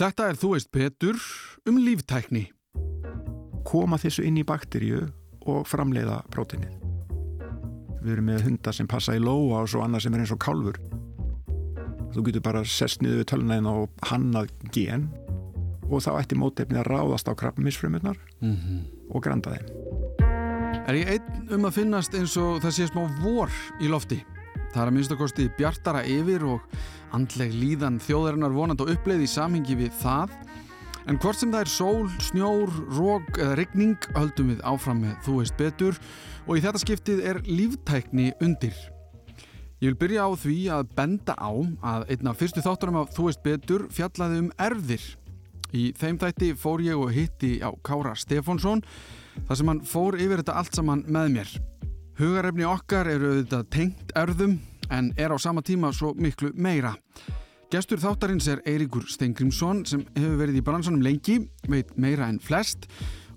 Þetta er Þú veist Petur um líftækni. Koma þessu inn í bakteríu og framleiða prótinið. Við erum með hundar sem passa í lóa og svo annað sem er eins og kálfur. Þú getur bara sest niður við tölunæðin og hannað gen og þá ætti mótefnið að ráðast á krabbamisfrömmunar mm -hmm. og granda þeim. Er ég einn um að finnast eins og það sé smá vor í lofti? Það er að minnstakosti bjartara yfir og andleg líðan þjóðarinnar vonand og uppleið í samhengi við það. En hvort sem það er sól, snjór, rók eða regning höldum við áfram með Þú veist betur og í þetta skiptið er líftækni undir. Ég vil byrja á því að benda á að einna fyrstu þátturum af Þú veist betur fjallaði um erðir. Í þeim þætti fór ég og hitti á Kára Stefánsson þar sem hann fór yfir þetta allt saman með mér. Hugarefni okkar eru auðvitað tengt erðum en er á sama tíma svo miklu meira. Gestur þáttarins er Eiríkur Steingrímsson sem hefur verið í bransanum lengi, veit meira en flest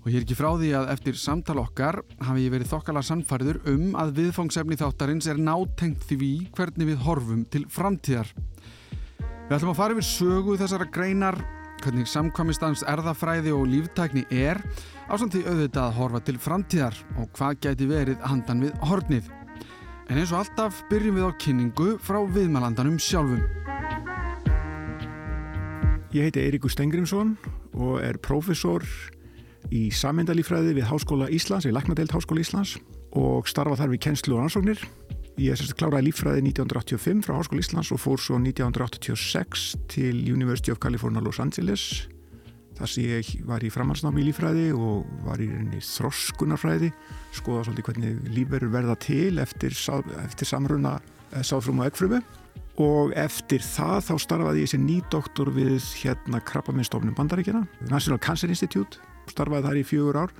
og ég er ekki frá því að eftir samtal okkar hafi ég verið þokkala sannfæriður um að viðfangsefni þáttarins er nátengt því hvernig við horfum til framtíðar. Við ætlum að fara yfir sögu þessara greinar, hvernig samkvamistans erðafræði og líftækni er ásamt því auðvitað að horfa til framtíðar og hvað gæti verið handan við hornið. En eins og alltaf byrjum við á kynningu frá viðmælandanum sjálfum. Ég heiti Eiríkur Stengrimsson og er profesor í sammyndalífræði við Háskóla Íslands, í Læknadeild Háskóla Íslands og starfa þar við kennslu og ansóknir. Ég sérst kláraði lífræði 1985 frá Háskóla Íslands og fór svo 1986 til University of California Los Angeles. Þar sem ég var í framhalsnámi í lífræði og var í þroskunarfræði skoða svolítið hvernig lífverður verða til eftir, eftir samruna eh, sáfrum og eggfrumu. Og eftir það þá starfaði ég sem nýdoktor við hérna krabbaminnstofnum bandaríkjana National Cancer Institute. Starfaði þar í fjögur ár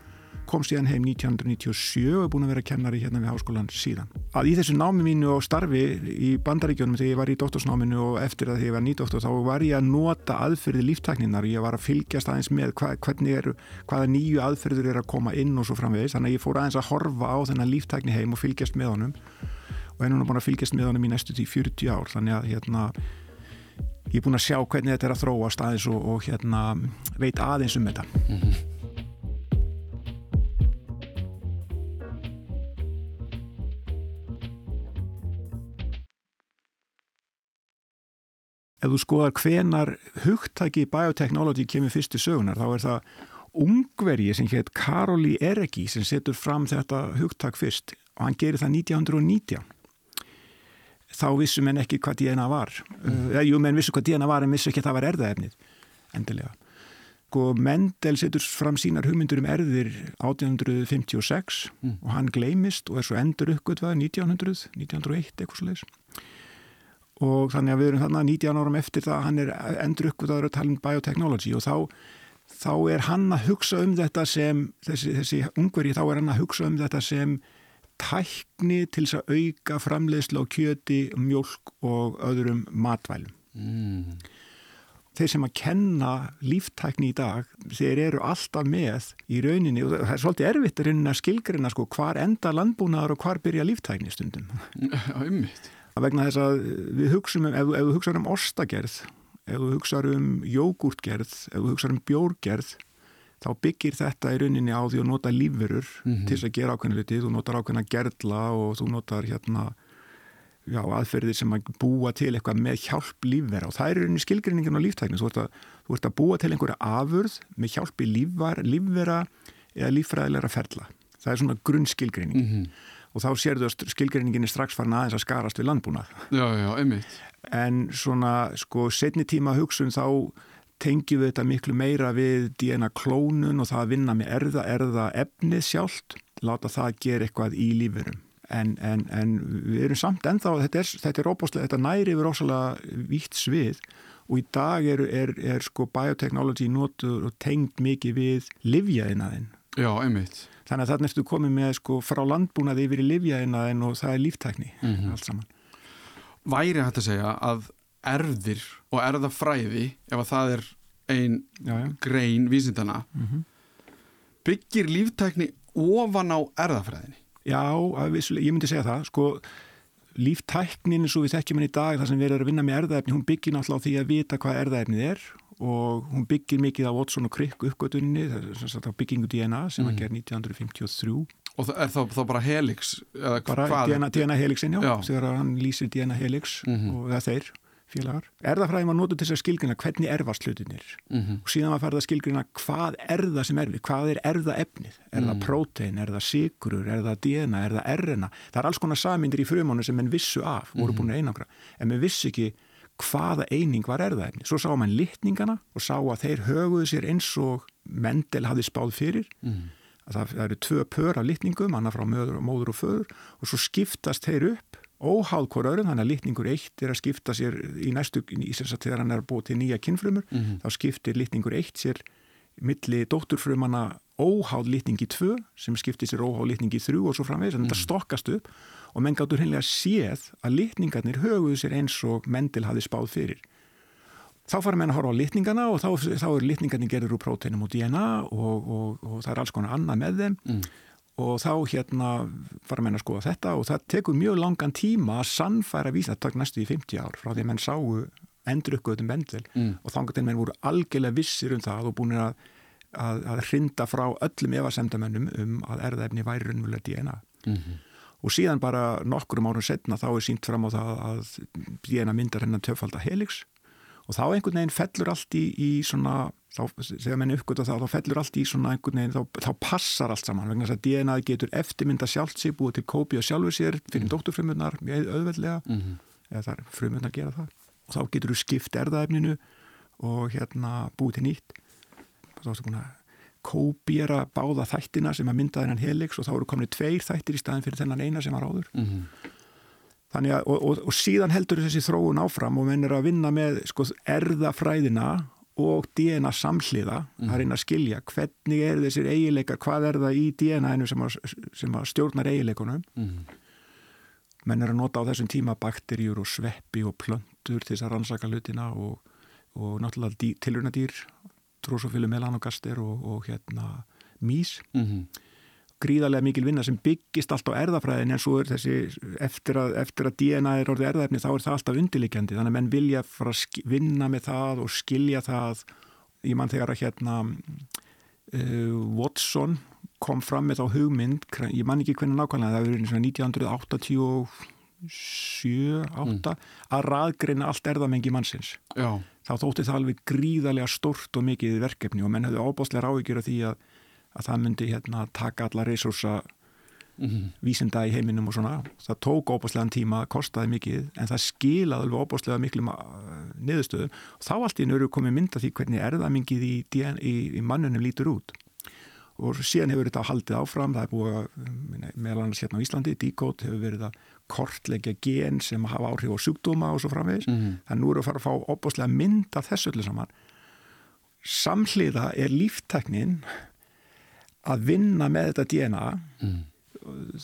kom síðan heim 1997 og er búin að vera kennari hérna við háskólan síðan. Að í þessu námi mínu og starfi í bandaríkjónum þegar ég var í doktorsnáminu og eftir að ég var nýdoktor þá var ég að nota aðferði líftakninar, ég var að fylgjast aðeins með eru, hvaða nýju aðferður er að koma inn og svo framvegis, þannig að ég fór aðeins að horfa á þennan líftakni heim og fylgjast með honum og er búin að fylgjast með honum í næstu tí 40 ár, þannig að hérna ég er búin að sjá hvernig þetta er að þróast aðeins og, og hérna veit aðeins um þetta. Mm -hmm. Ef þú skoðar hvenar hugtaki bioteknologi kemur fyrst í sögunar þá er það ungvergi sem hétt Karoli Eregi sem setur fram þetta hugtak fyrst og hann gerir það 1919 þá vissum en ekki hvað DNA var mm. eða jú menn vissu hvað DNA var en vissu ekki að það var erðaefnið endilega og sko, Mendel setur fram sínar hugmyndur um erðir 1856 mm. og hann gleimist og er svo endur uppgötvað 1900, 1901 eitthvað svo leiðis og þannig að við erum þarna 19 árum eftir það að hann er endur uppgötaður að tala um biotechnology og þá, þá er hann að hugsa um þetta sem þessi, þessi ungveri þá er hann að hugsa um þetta sem tækni til þess að auka framleiðslu á kjöti, mjölk og öðrum matvælum. Mm. Þeir sem að kenna líftækni í dag, þeir eru alltaf með í rauninni og það er svolítið erfitt að skilgrina sko hvar enda landbúnaðar og hvar byrja líftækni stundum. Ummitt að vegna þess að við hugsaum um, ef, ef við hugsaum um ostagerð, ef við hugsaum um jógurtgerð, ef við hugsaum um bjórgerð, þá byggir þetta í rauninni á því að nota lífverur mm -hmm. til að gera ákveðinu liti, þú notar ákveðina gerðla og þú notar hérna já, aðferðir sem að búa til eitthvað með hjálp lífvera og það er rauninni skilgrinningin á líftækni, þú ert að, þú ert að búa til einhverja afurð með hjálpi lífvera eða líffræðilegra ferla. Það er svona grunnskilgrinning. Mm -hmm og þá sérðu að skilgreininginni strax farin aðeins að skarast við landbúnað. Já, já, einmitt. En svona, sko, setni tíma hugsun þá tengjum við þetta miklu meira við DNA klónun og það að vinna með erða, erða efnið sjálft, láta það gera eitthvað í lífurum. En, en, en við erum samt ennþá, þetta er, þetta er óbúslega, þetta næri yfir ósala vítt svið og í dag er, er, er sko biotechnology notur og tengd mikið við livjaðinaðinn. Já, einmitt þannig að þarna ertu komið með sko frá landbúnaði yfir í livjaðina og það er líftækni mm -hmm. allt saman. Væri hægt að segja að erðir og erðafræði ef að það er ein já, já. grein vísindana mm -hmm. byggir líftækni ofan á erðafræðinni? Já, ég myndi segja það sko líftæknin eins og við þekkjum henni í dag þar sem við erum að vinna með erðaefni, hún byggir náttúrulega á því að vita hvað erðaefnið er og hún byggir mikið á Watson og Crick uppgötunni, það er byggingu DNA sem mm. gerð 1953 Og er þá, þá bara helix? Bara DNA, DNA helixin, já, já. þegar hann lýsir DNA helix mm -hmm. og það þeir félagar. Erðafræðin var nótu til þess að skilgrina hvernig erfast hlutinir mm -hmm. og síðan var farið að skilgrina hvað er það sem erfið, hvað er erðaefnið er það mm. prótein, er það sigrur, er það DNA, er það RNA það er alls konar samindir í frumánu sem menn vissu af voru mhm. búin að einangra, en menn vissi ekki hvaða eining var erðaefni svo sá mann litningana og sá að þeir höguðu sér eins og Mendel hafði spáð fyrir mm. það, eru tvö pör af litningum, annar frá möður, móður og föður og svo skiptast þeir upp óháð hver öðrum, þannig að litningur eitt er að skipta sér í næstu, í þess að þegar hann er búið til nýja kinnfrumur, mm -hmm. þá skiptir litningur eitt sér milli dótturfrumana óháð litningi tvö sem skiptir sér óháð litningi þrjú og svo framvegis, en mm -hmm. þetta mhm. stokkast upp og menn gáttur hennilega séð að litningarnir höguðu sér eins og Mendel hafi spáð fyrir. Þá fara menn að horfa á litningana og þá, þá er litningarnir gerður úr próteinum og DNA og, og, og það er alls konar annað með þeim mm og þá hérna fara menn að skoða þetta og það tekur mjög langan tíma að sannfæra takk næstu í 50 ár frá því að menn sáu endurökkuðum bendil mm. og þangatinn menn voru algjörlega vissir um það og búin að, að, að hrinda frá öllum efasemdamennum um að erðaefni væri raunverulega DNA mm -hmm. Og síðan bara nokkurum árum setna þá er sínt fram á það að DNA myndar hennar töfald að helix. Og þá einhvern veginn fellur allt í, í svona þá, þegar menn uppgötta það, þá fellur allt í svona einhvern veginn, þá, þá passar allt saman. Vegna þess að DNA getur eftirmynda sjálft sér búið til kópi og sjálfur sér fyrir mm. dótturfrumunar mjög auðveldlega. Mm -hmm. eða það er frumunar að gera það. Og þá getur þú skipt erðaefninu og hérna búið til nýtt. Þá erstu búin að kópjera báða þættina sem að mynda þennan helix og þá eru komin tveir þættir í staðin fyrir þennan eina sem var áður mm -hmm. Þannig að, og, og, og síðan heldur þessi þróun áfram og menn er að vinna með sko, erðafræðina og DNA samhliða mm. að reyna að skilja hvernig er þessir eigileikar, hvað er það í DNA-inu sem, sem að stjórnar eigileikunum mm. menn er að nota á þessum tíma bakterjur og sveppi og plöndur til þess að rannsaka hlutina og, og náttúrulega tilrunadýr trósofílu melanogaster og, og hérna mís mm -hmm gríðarlega mikil vinna sem byggist allt á erðafræðin en svo er þessi eftir að, eftir að DNA er orðið erðafni þá er það alltaf undirlikjandi þannig að menn vilja fara að vinna með það og skilja það. Ég mann þegar að hérna uh, Watson kom fram með þá hugmynd ég man ekki hvernig nákvæmlega það er 1987 8 mm. að raðgreina allt erðamengi mannsins. Já. Þá þótti það alveg gríðarlega stort og mikið verkefni og menn hefði ábáslega ráðugjur af því að að það myndi hérna taka alla resursa mm -hmm. vísinda í heiminum og svona. Það tók óbáslegan tíma, kostaði mikið en það skilaði alveg óbáslega miklu niðurstöðu og þá allt í nöru komið mynda því hvernig erðamingið í, í, í mannunum lítur út. Og síðan hefur þetta haldið áfram. Það er búið að, meðal annars hérna á Íslandi díkót hefur verið að kortleggja gen sem hafa áhrif á sjúkdóma og svo framvegis, mm -hmm. þannig nú eru að fara að fá óbáslega mynda þessu öllu saman samhliða er lífteknin að vinna með þetta DNA mm.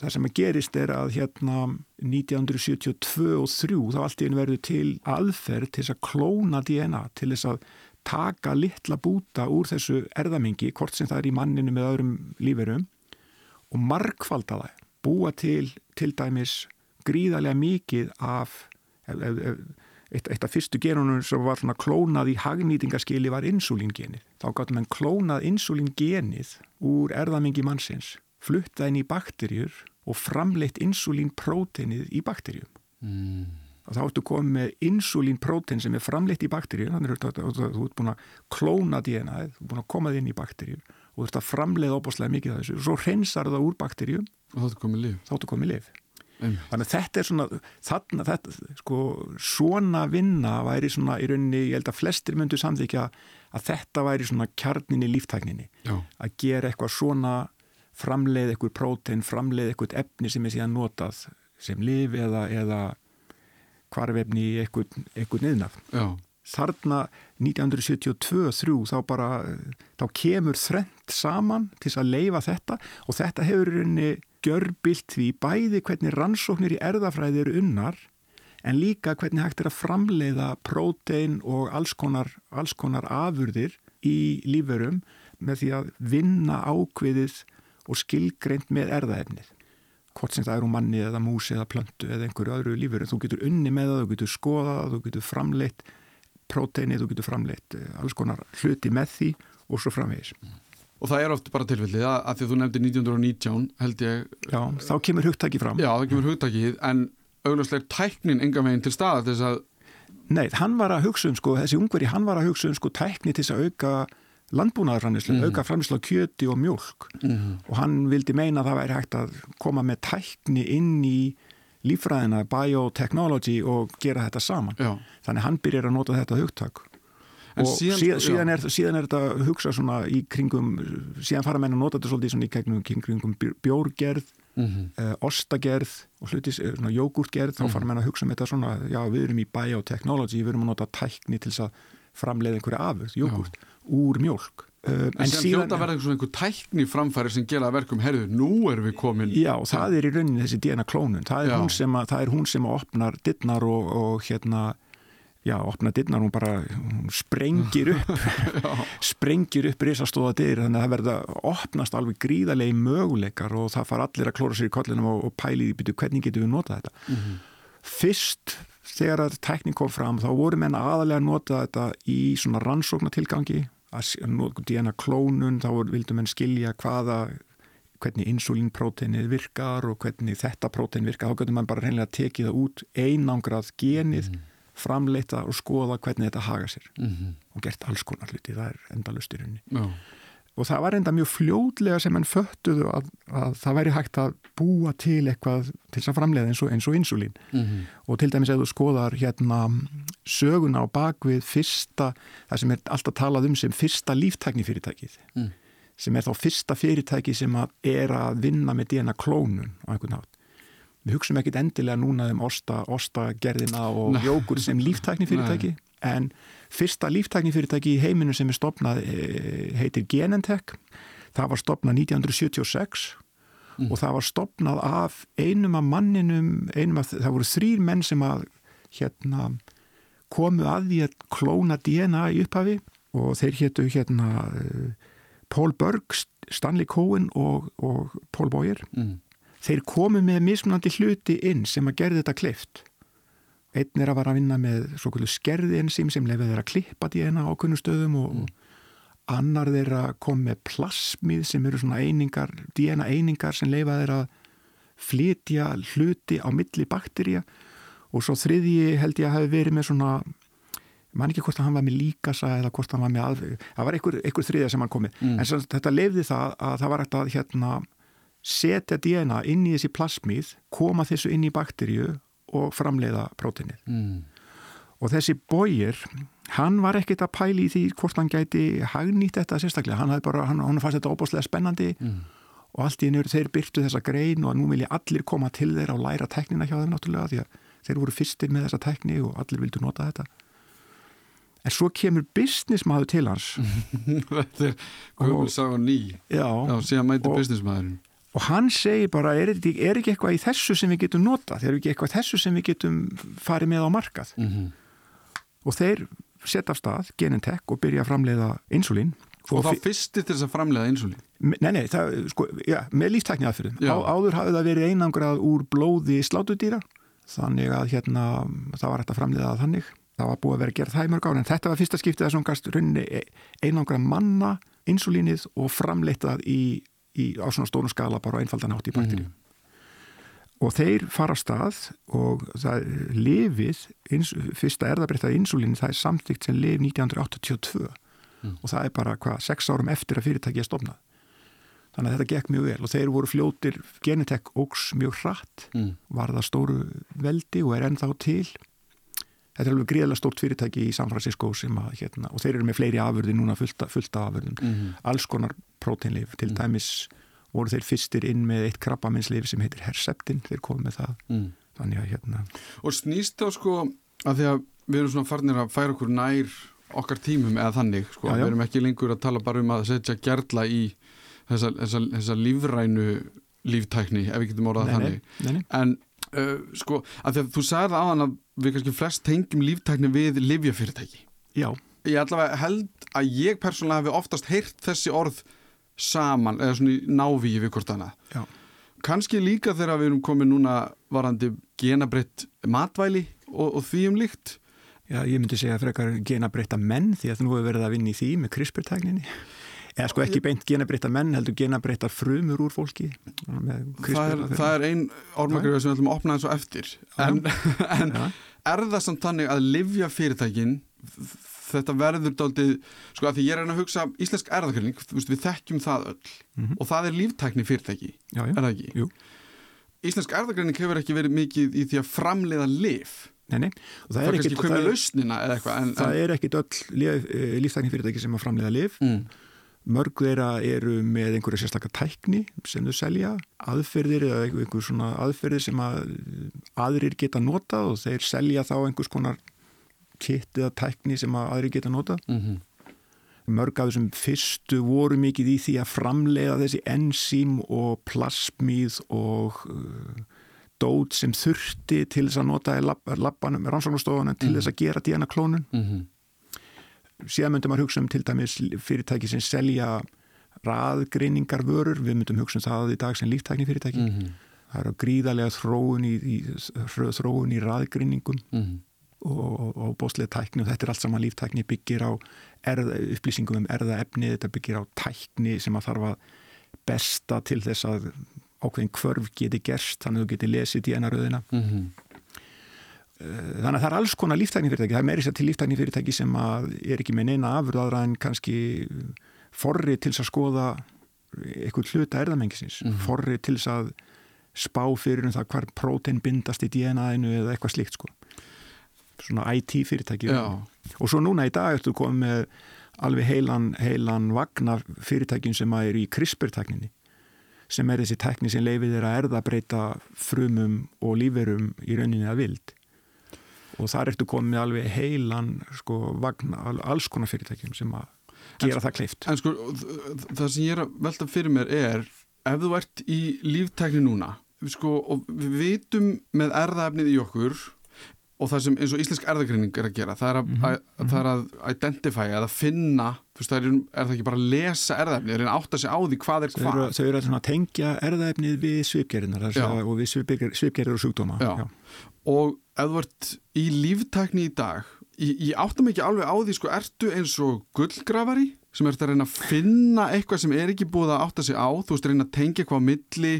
það sem að gerist er að hérna 1972 og 3 þá allt í einu verður til aðferð til þess að klóna DNA til þess að taka litla búta úr þessu erðamengi, hvort sem það er í manninu með öðrum líferum og markvalda það, búa til til dæmis gríðarlega mikið af eitt, eitt af fyrstu genunum sem var klónað í hagnýtingaskili var insulingenið. Þá gáttum við klónað insulingenið úr erðamengi mannsins, fluttað inn í bakterjur og framleitt insulínpróteinið í bakterjum. Mm. Þá ertu komið með insulínprótein sem er framleitt í bakterjur, þannig að þú ert búin að klóna DNA-ið, þú ert búin að koma þið inn í bakterjur og þú ert að framleiða óbúslega mikið af þessu og svo reynsar það úr bakterjum og þá ertu komið liv. Liv. Þannig að þetta er svona, þarna, þetta, sko, svona vinna væri svona í rauninni, ég held að flestir myndu samþykja að þetta væri svona kjarninni líftækninni. Já. Að gera eitthvað svona, framleið eitthvað prótein, framleið eitthvað efni sem er síðan notað sem liv eða, eða hvarvefni í eitthvað, eitthvað niðnaf. Já. Þarna 1972-3 þá bara, þá kemur þrent saman til að leifa þetta og þetta hefur rauninni gjörbilt því bæði hvernig rannsóknir í erðafræði eru unnar en líka hvernig hægt er að framleiða prótein og alls konar, alls konar afurðir í líferum með því að vinna ákviðið og skilgreint með erðaefnið. Hvort sem það eru manni eða músi eða plöntu eða einhverju öðru lífur. Þú getur unni með það, þú getur skoðað, þú getur framleitt próteinið, þú getur framleitt eh, alls konar hluti með því og svo framvegis. Og það er oft bara tilfellið að, að því að þú nefndir 1919 held ég. Já, þá kemur hugtæki fram. Já, það kemur hugtækið en augljóslega tæknin enga meginn til staða þess að... Nei, hann var að hugsa um sko, þessi ungveri, hann var að hugsa um sko tækni til þess að auka landbúnaðarframlislu, mm -hmm. auka framlislu á kjöti og mjölk mm -hmm. og hann vildi meina að það væri hægt að koma með tækni inn í lífræðina, biotechnology og gera þetta saman. Já. Þannig hann byrjar að nota þetta hugtak og síðan, síðan, síðan, er, síðan er þetta að hugsa svona í kringum, síðan fara menn að nota þetta svolítið svona í kringum, kringum bjórgerð, mm -hmm. uh, ostagerð og hlutis, eh, svona jógurtgerð, þá fara menn að hugsa um þetta svona, já við erum í biotechnology, við erum að nota tækni til þess að framleiða einhverja afurð, jógurt, úr mjölk. Uh, en, en síðan hljóta verða svona einhver tækni framfæri sem gera verkum, herðu, nú erum við komin Já, það er í rauninni þessi DNA klónun. Það er, hún sem, að, það er hún sem opnar dittnar og, og hérna já, opna dittnar, hún bara hún sprengir upp. Sprengir upp risastóða dyr þannig að það verða opnast alveg gríðarlegi möguleikar og það far allir að klóra sér í kollinum og, og pæli því hvernig getur við notað þetta? Mm -hmm. fyrst þegar að tekník kom fram þá voru menn aðalega að nota þetta í svona rannsóknatilgangi að DNA klónun, þá vildu menn skilja hvaða hvernig insulínpróteinið virkar og hvernig þetta prótein virkar, þá getur mann bara reynilega tekið það út einangrað genið mm -hmm framleita og skoða hvernig þetta haga sér mm -hmm. og gert alls konar hluti, það er endalust í rauninni. Og það var enda mjög fljóðlega sem enn föttuðu að, að það væri hægt að búa til eitthvað til þess að framleiða eins og, og insulín mm -hmm. og til dæmis ef þú skoðar hérna söguna á bakvið fyrsta, það sem er alltaf talað um sem fyrsta líftæknifyrirtækið mm. sem er þá fyrsta fyrirtæki sem að er að vinna með DNA klónun á einhvern nátt við hugsaum ekkit endilega núna um osta, ostagerðina og Nei. jókur sem líftækni fyrirtæki en fyrsta líftækni fyrirtæki í heiminu sem er stopnað eh, heitir Genentech. Það var stopnað 1976 mm. og það var stopnað af einum af manninum einum af, það voru þrýr menn sem að hérna komu að því að klóna DNA í upphafi og þeir héttu hérna Paul Berg, Stanley Cohen og, og Paul Boyer. Mm. Þeir komu með mismunandi hluti inn sem að gerði þetta kleift einn er að vara að vinna með svo kvöldu skerði enzím sem lefið þeirra að klippa DNA á kunnu stöðum og mm. annar þeirra kom með plasmið sem eru svona einingar, DNA einingar sem lefa þeirra að flytja hluti á milli bakterja og svo þriðji held ég að hafi verið með svona man ekki hvort að hann var með líkasa eða hvort hann var með alveg, það var einhver, einhver þriðja sem hann komið, mm. en svo, þetta lefði það að það var ekkert að hérna setja DNA inn í þessi plasmið, koma þessu inn í bakterju og framleiða prótinið. Mm. Og þessi bógir, hann var ekkert að pæli í því hvort hann gæti hagnýtt þetta sérstaklega. Hann, bara, hann, hann fannst þetta óbúslega spennandi mm. og allt í nöru þeir byrtu þessa grein og nú vil ég allir koma til þeirra og læra teknina hjá þeim náttúrulega því að þeir voru fyrstir með þessa tekni og allir vildu nota þetta. En svo kemur businessmaður til hans. þetta er Guðmund Sá og Ný. Já. Já, síðan mæti businessmaðurinn og hann segir bara er, er ekki eitthvað í þessu sem við getum nota er ekki eitthvað í þessu sem við getum farið með á markað? Mm -hmm. og þeir setja af stað Genentech og byrja að framleiða insulín og, þá fyrstir til þess að framleiða insulín Nei, nei, það, sko, já, með líftækni aðfyrir Á, áður hafði það verið einangrað úr blóði slátudýra þannig að hérna það var hægt að framleiða þannig. Það var búið að vera gerð það í mörg ára en þetta var fyrsta skiptið að svona gast runni einangrað manna insulínið og framleittað í í, á svona stónu skala bara einfaldan átt í bakterju. Mm. Og þeir fara stað og það lifið, ins, fyrsta erðabriðtað insulín, það er samtíkt sem lif 1982 mm. og það er bara hvað, sex árum eftir að fyrirtæki er stofnað. Þannig að þetta gekk mjög vel og þeir voru fljótir, Genetech ógs mjög hratt, mm. var það stóru veldi og er ennþá til þetta er alveg gríðilega stórt fyrirtæki í San Francisco sem að hérna, og þeir eru með fleiri afurði núna fullta, fullta afurðum, mm -hmm. alls konar próteinleif, til -hmm. dæmis voru þeir fyrstir inn með eitt krabbaminsleif sem heitir Herceptin, þeir komið með það mm. þannig að hérna Og snýst þá sko að því að við erum svona farnir að færa okkur nær okkar tímum eða þannig, sko, já, já. við erum ekki lengur að tala bara um að setja gerla í þessa, þessa, þessa lífrænu líftækni, ef við getum orðað þannig nei, nei. en uh, sko, að því að þú sagði hann að við kannski flest tengjum líftækni við livjafyrirtæki. Já. Ég allavega held að ég persónulega hefði oftast heyrt þessi orð saman, eða svona í návíi við hvort annað. Já. Kanski líka þegar við erum komið núna varandi genabritt matvæli og, og því um líkt Já, ég myndi segja frekar genabreitta menn því að nú hefur verið að vinna í því með CRISPR-tækninni eða sko ekki beint genabreitta menn heldur genabreitta frumur úr fólki það er, það er ein ormagröð sem við ætlum að opna eins og eftir en, en er það samt þannig að livja fyrirtækin þetta verður daldið, sko að því ég er að hugsa íslensk erðakörning, við þekkjum það öll mm -hmm. og það er líftækni fyrirtæki já, já. er það ekki? Jú. Íslensk erðakörning hefur ekki verið mikið í því að framleiða liv Nei, nei. Og það, það er ekki komið lausnina eða eitthvað en, Það en... er ekki öll líftækni fyrirtæki sem að framleiða liv mm. Mörg þeirra eru með einhverja sérstakar tækni sem þau selja aðferðir eða einhver svona aðferðir sem að aðrir geta nota og þeir selja þá einhvers konar kitt eða tækni sem að aðri geta nota mm -hmm. mörg af þessum fyrstu voru mikið í því að framleiða þessi enzím og plasmíð og uh, dót sem þurfti til þess að nota í lappanum, rannsóknastofunum til mm -hmm. þess að gera DNA klónun mm -hmm. Síðan myndum að hugsa um til dæmis fyrirtæki sem selja raðgreiningar vörur, við myndum hugsa um það í dag sem líftækni fyrirtæki mhm. það eru gríðarlega þróun í, í, þróun í raðgreiningum mhm. og, og bóstlega tækni. Og þetta er allt saman líftækni byggir á erða, upplýsingum um erðaefni, þetta byggir á tækni sem að þarf að besta til þess að ákveðin kvörf geti gerst, þannig að þú geti lesið í enaröðina mm -hmm. Þannig að það er alls konar líftækni fyrirtæki það er meirist að til líftækni fyrirtæki sem er ekki með neina afurðaðra en kannski forri til að skoða eitthvað hluta erðamengisins mm -hmm. forri til að spá fyrir um það hvar prótein bindast í DNA-inu eða eitthvað slikt sko. Svona IT fyrirtæki og svo núna í dag ertu komið með alveg heilan, heilan vagnar fyrirtækin sem er í CRISPR-tækninni sem er þessi tækni sem leifir þeirra erðabreita frumum og líferum í rauninni að vild og þar ertu komið alveg heilan sko vagnar, alls konar fyrirtækjum sem að gera en, það kleift En sko það sem ég er að velta fyrir mér er ef þú ert í líftækni núna sko og við vitum með erðaefnið í okkur og það sem eins og íslensk erðagreining er að gera það er að, mm -hmm. að, það er að identify að finna, fyrst, er, er það ekki bara að lesa erðaefnið, er það að átta sig á því hvað er hvað. Þau eru að tengja erðaefnið við svipgerðinar og við svipgerðir og sjúkdóma Já. Já. og þú ert í líftækni í dag ég, ég átta mig ekki alveg á því sko, ertu eins og gullgrafari sem ert að reyna að finna eitthvað sem er ekki búið að átta sig á, þú veist að reyna að tengja eitthvað á milli,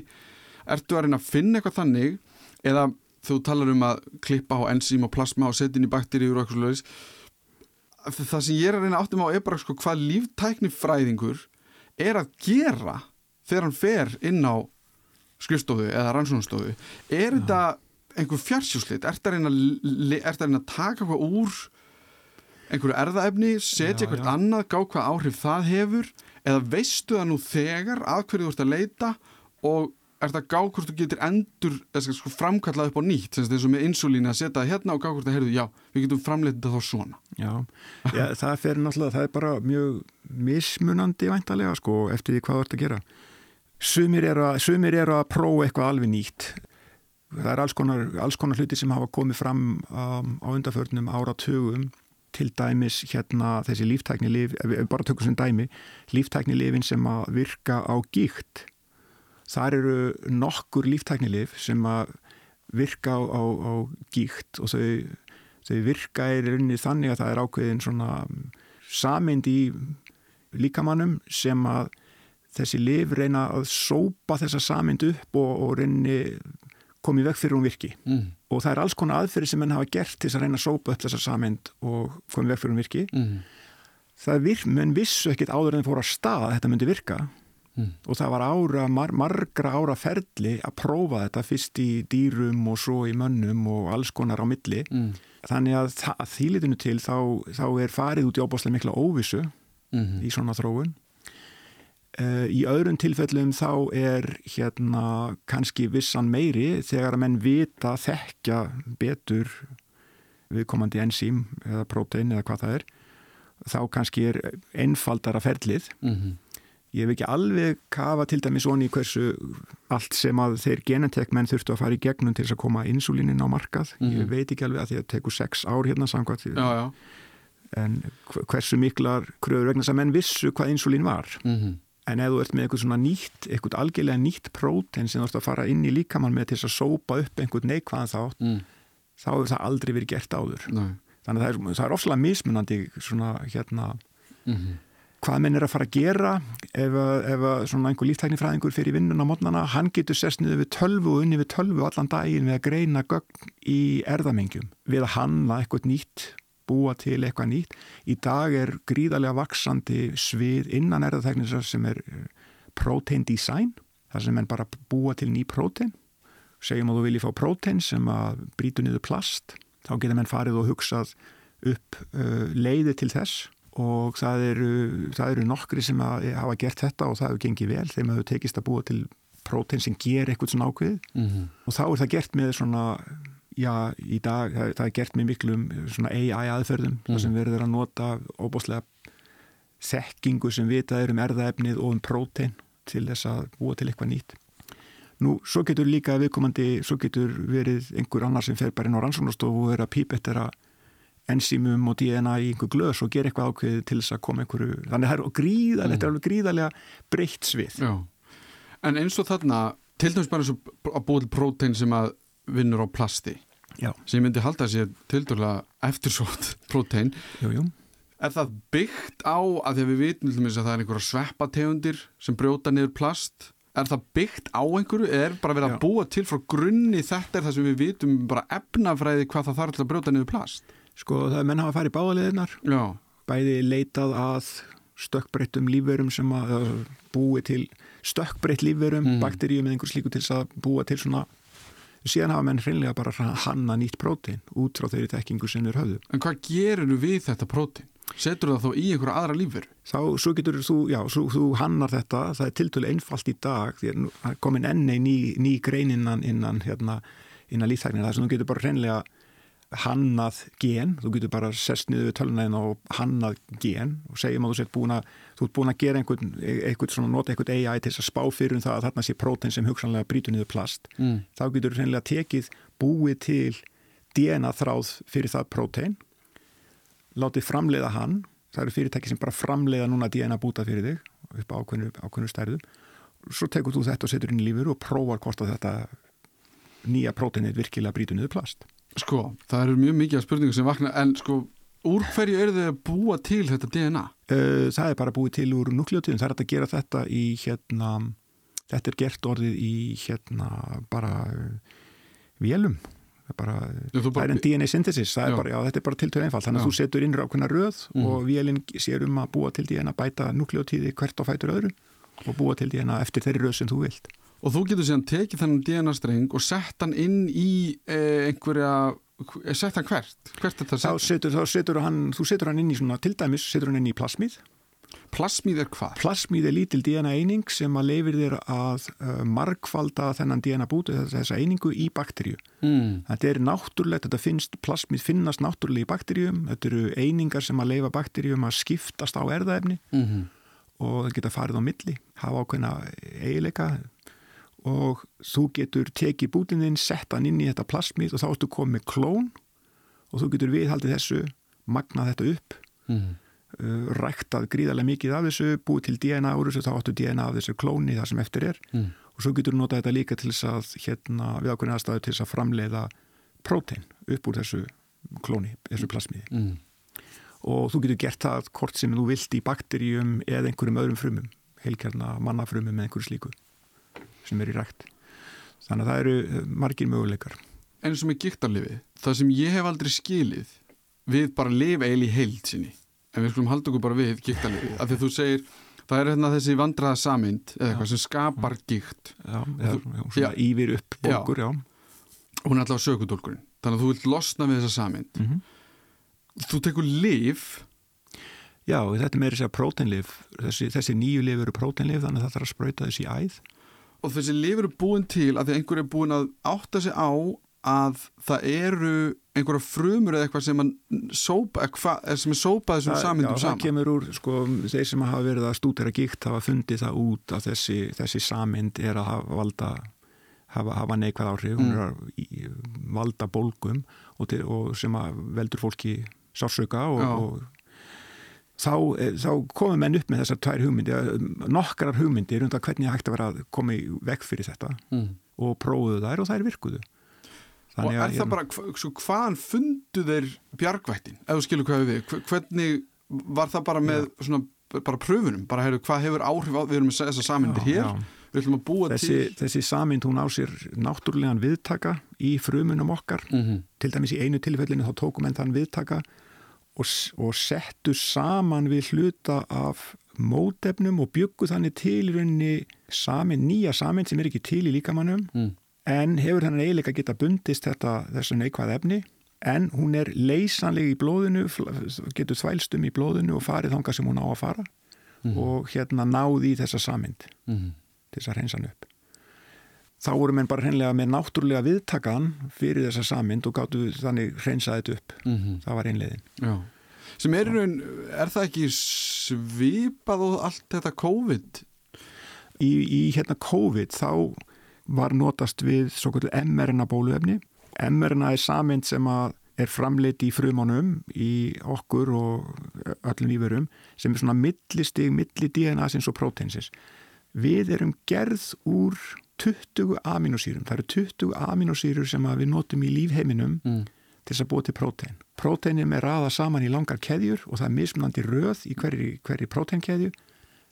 ertu að reyna að finna eitthvað þannig eða þú talar um að klippa á enzím og plasma og setja inn í bakteríur og eitthvað slúðis það sem ég er að reyna áttum á er bara sko hvað líftækni fræðingur er að gera þegar hann fer inn á skrifstofu eða rannsónastofu er þetta einhver fjarsjúslit er þetta að reyna að taka hvað úr einhverju erðaefni setja eitthvað annað, gá hvað áhrif það hefur? Eða veistu það nú þegar að hverju þú ert að leita og er það gá hvort þú getur endur sko, framkallað upp á nýtt eins og með insulín að setja hérna og gá hvort það heyrðu já, við getum framleitið það þá svona. Já, já það fer náttúrulega það er bara mjög mismunandi væntalega sko eftir því hvað þú ert að gera. Sumir eru að, sumir eru að prófa eitthvað alveg nýtt það er alls konar, alls konar hluti sem hafa komið fram um, á undarförnum áratugum. Til dæmis hérna þessi líftækni lif, bara tökum sem dæmi líftækni lifin sem að virka á gíkt þar eru nokkur líftæknilif sem að virka á, á, á gíkt og þau, þau virka er rinni þannig að það er ákveðin svona samind í líkamannum sem að þessi lif reyna að sópa þessa samind upp og, og rinni komið vekk fyrir hún virki mm. og það er alls konar aðferði sem henn hafa gert til að reyna að sópa upp þessa samind og komið vekk fyrir hún virki mm. það virk, menn vissu ekkit áður en fór að stað að þetta myndi virka mm. og það var ára, mar, margra ára ferli að prófa þetta fyrst í dýrum og svo í mönnum og alls konar á milli mm. þannig að, að þýlitinu til þá, þá er farið út í óbáslega mikla óvissu -hmm. í svona þróun í öðrum tilfellum þá er hérna kannski vissan meiri þegar að menn vita þekkja betur viðkomandi enzím eða prótein eða hvað það er þá kannski er einfaldara ferlið mm -hmm. Ég hef ekki alveg kafa til dæmis onni hversu allt sem að þeir genetek menn þurftu að fara í gegnum til þess að koma insulínin á markað. Mm -hmm. Ég mhm. veit ekki alveg að því að það tekur sex ár hérna samkvæmt. Já, já. En hversu miklar kröður vegna sem menn vissu hvað insulín var. Mm -hmm. En ef þú ert með eitthvað svona nýtt, eitthvað algjörlega nýtt prótein sem þú ert að fara inn í líkamann með til að sópa upp einhvern neikvæðan þátt, mm. þá hefur það aldrei verið gert áður. Nei. þannig að það er, er ofslega mismunandi svona hérna mm -hmm. hvað menn er að fara að gera ef, ef svona einhver líftæknifræðingur fyrir vinnun á mótnana, hann getur sest niður við tölvu og unni við tölvu allan daginn við að greina gögn í erðamengjum við að hanna eitthvað nýtt búa til eitthvað nýtt. Í dag er gríðarlega vaksandi svið innan erðatæknisar sem er eh, protein design, þar sem menn bara búa til ný protein segjum að þú viljið fá prótein sem að brítu niður plast þá getur menn farið og hugsað upp uh, leiði til þess og það eru, það eru nokkri sem hafa gert þetta og það hefur gengið vel þegar maður tekist að búa til prótein sem ger eitthvað svona ákveð mm -hmm. og þá er það gert með svona já, í dag, það, það er gert með miklum svona AI aðferðum mm -hmm. sem verður að nota óbúslega þekkingu sem vitað er um erðaefnið og um prótein til þess að búa til eitthvað nýtt Nú, svo getur líka viðkomandi, svo getur verið einhver annar sem fer bara inn á rannsóknastofu og er að pípa eftir að enzýmum og DNA í einhver glöðs og gera eitthvað ákveðið til þess að koma einhverju, þannig að það er gríðarlega, mm. þetta er alveg gríðarlega breytt svið. Já, en eins og þarna, til dæmis bara eins og að búið til prótein sem að vinnur á plasti, Já. sem myndi halda sér til dæmis eftirsótt prótein. Jú, jú. Er það byggt á að að við vitum að það er einhverja sveppategundir sem brjóta niður plast er það byggt á einhverju eða er bara verið að búa til frá grunni þetta er það sem við vitum bara efnafræði hvað það þarf til að brjóta niður plast Sko það er menn hafa í báðaliðinar bæði leitað að stökkbreyttum lífverum sem að búi til stökkbreytt lífverum mm. bakteríum eða einhvers líku til að búa til svona síðan hafa menn hreinlega bara hanna nýtt prótein út frá þeirri tekkingu sem þeir höfðu En hvað gerur við þetta prótein? Setur það þá í einhverja aðra lífur? Þá, svo getur þú, já, svo, þú hannar þetta, það er tiltölu einfalt í dag, því að komin enni ný, ný grein innan, innan, hérna, innan líftæknir, það sem þú getur bara hreinlega hannað gen, þú getur bara sest niður við tölunæðin og hannað gen og segjum að þú sett búin að, þú ert búin að gera einhvern, einhvern svona, nota einhvern AI til að spá fyrir um það að þarna sé prótein sem hugsanlega brítur niður plast, mm. þá getur þú hreinlega tekið búið til DNA þráð fyrir það prótein látið framleiða hann. Það eru fyrirtæki sem bara framleiða núna DNA búta fyrir þig upp á ákveðnu, ákveðnu stærðum. Svo tekur þú þetta og setur inn í lífur og prófar hvort að þetta nýja próteinið virkilega brítur niður plast. Sko, það eru mjög mikið spurningar sem vakna en sko, úr hverju eru þau að búa til þetta DNA? Uh, það er bara búið til úr nukleotíðin, það er að gera þetta í hérna, þetta er gert orðið í hérna bara uh, vélum. Það er bara, já, það er en DNA synthesis. Er bara, já, þetta er bara tiltöð einfalt. Þannig að þú setur innra ákveðna röð mm. og vélinn sér um að búa til DNA, bæta nukleotíði hvert á fætur öðru og búa til DNA eftir þeirri röð sem þú vilt. Og þú getur síðan tekið þennan DNA-streng og sett hann inn í eh, einhverja sett hann hvert? hvert þá setur, þá setur hann, þú setur hann inn í svona, til dæmis setur hann inn í plasmið Plasmíð er hvað? Plasmíð er lítil DNA eining sem að leifir þér að uh, markvalda þennan DNA búti þessa einingu í bakteríu. Mm. Þetta er náttúrulegt, þetta finnst, plasmíð finnast náttúrulega í bakteríum, þetta eru einingar sem að leifa bakteríum að skiptast á erðaefni mm -hmm. og það geta farið á milli, hafa ákveðna eigileika og þú getur tekið bútininn, sett hann inn í þetta plasmíð og þá ertu komið klón og þú getur viðhaldið þessu, magnað þetta upp mm. Uh, ræktað gríðarlega mikið af þessu búið til DNA úr þessu, þá áttu DNA af þessu klóni það sem eftir er mm. og svo getur við notað þetta líka til þess að hérna, við ákveðin aðstæðu til þess að framleiða prótein upp úr þessu klóni, þessu plasmiði mm. og þú getur gert það hvort sem þú vilt í bakterjum eða einhverjum öðrum frumum, heilkjarna mannafrumum eða einhverju slíku sem er í rækt. Þannig að það eru uh, margir möguleikar. En sem er gíktarlifið, það sem ég hef aldrei skilið við bara lifa eil í heild sinni. En við skulum halda okkur bara við gíktarliði af því að þú segir, það er hérna þessi vandraða samind eða eitthvað sem skapar gíkt Já, já, já svona yfir upp bólkur, já. Og hún er alltaf sökudólkurinn þannig að þú vilt losna við þessa samind mm -hmm. þú tekur liv Já, þetta er meira þess að prótenliv þessi, þessi nýju liv eru prótenliv þannig að það þarf að spröyta þessi æð og þessi liv eru búin til að því einhver er búin að átta sig á að það eru einhverja frumur eða eitthvað sem, sópa, sem er sópað þessum samindum saman. Já, það kemur úr, sko, þeir sem hafa verið að stúdera gíkt hafa fundið það út að þessi, þessi samind er að hafa valda hafa, hafa neikvæð áhrif, mm. hún er að valda bólgum og, til, og sem veldur fólki sársöka og, og þá, e, þá komum menn upp með þessar tvær hugmyndir, nokkrar hugmyndir um það hvernig það hægt að vera að koma í vekk fyrir þetta mm. og prófuðu þær og þær virkuðu og er það bara, svo hvaðan fundu þeir bjargvættin, ef þú skilur hvað við hvernig var það bara með já. svona, bara pröfunum, bara heyrðu hvað hefur áhrif á, við erum með þessa samindir hér já. við ætlum að búa þessi, til þessi samind hún á sér náttúrulegan viðtaka í frumunum okkar mm -hmm. til dæmis í einu tilfellinu þá tókum enn þann viðtaka og, og settu saman við hluta af mótefnum og byggu þannig til rauninni samin, nýja samin sem er ekki til í líkamannum mm. en hefur hennar eiginlega geta bundist þetta þessu neikvæð efni en hún er leysanleg í blóðinu getur þvælstum í blóðinu og farið þánga sem hún á að fara mm og hérna náði í þessa samind mm til þess að hreinsa hann upp þá voru menn bara hreinlega með náttúrulega viðtakan fyrir þessa samind og gáttu þannig hreinsaðið upp mm -hmm. það var einlegin Já. sem er, raun, er það ekki svipað og allt þetta COVID? Í, í hérna COVID þá var notast við svo kvöldu mRNA bóluefni. mRNA er samind sem er framleitt í frumunum í okkur og öllum íverum sem er svona millistig, milli DNA sinns og próteinsins. Við erum gerð úr 20 aminosýrum. Það eru 20 aminosýrur sem við notum í lífheiminum mm. til þess að búa til prótein. Próteinum er raða saman í langar keðjur og það er mismunandi röð í hverju, hverju próteinkeðju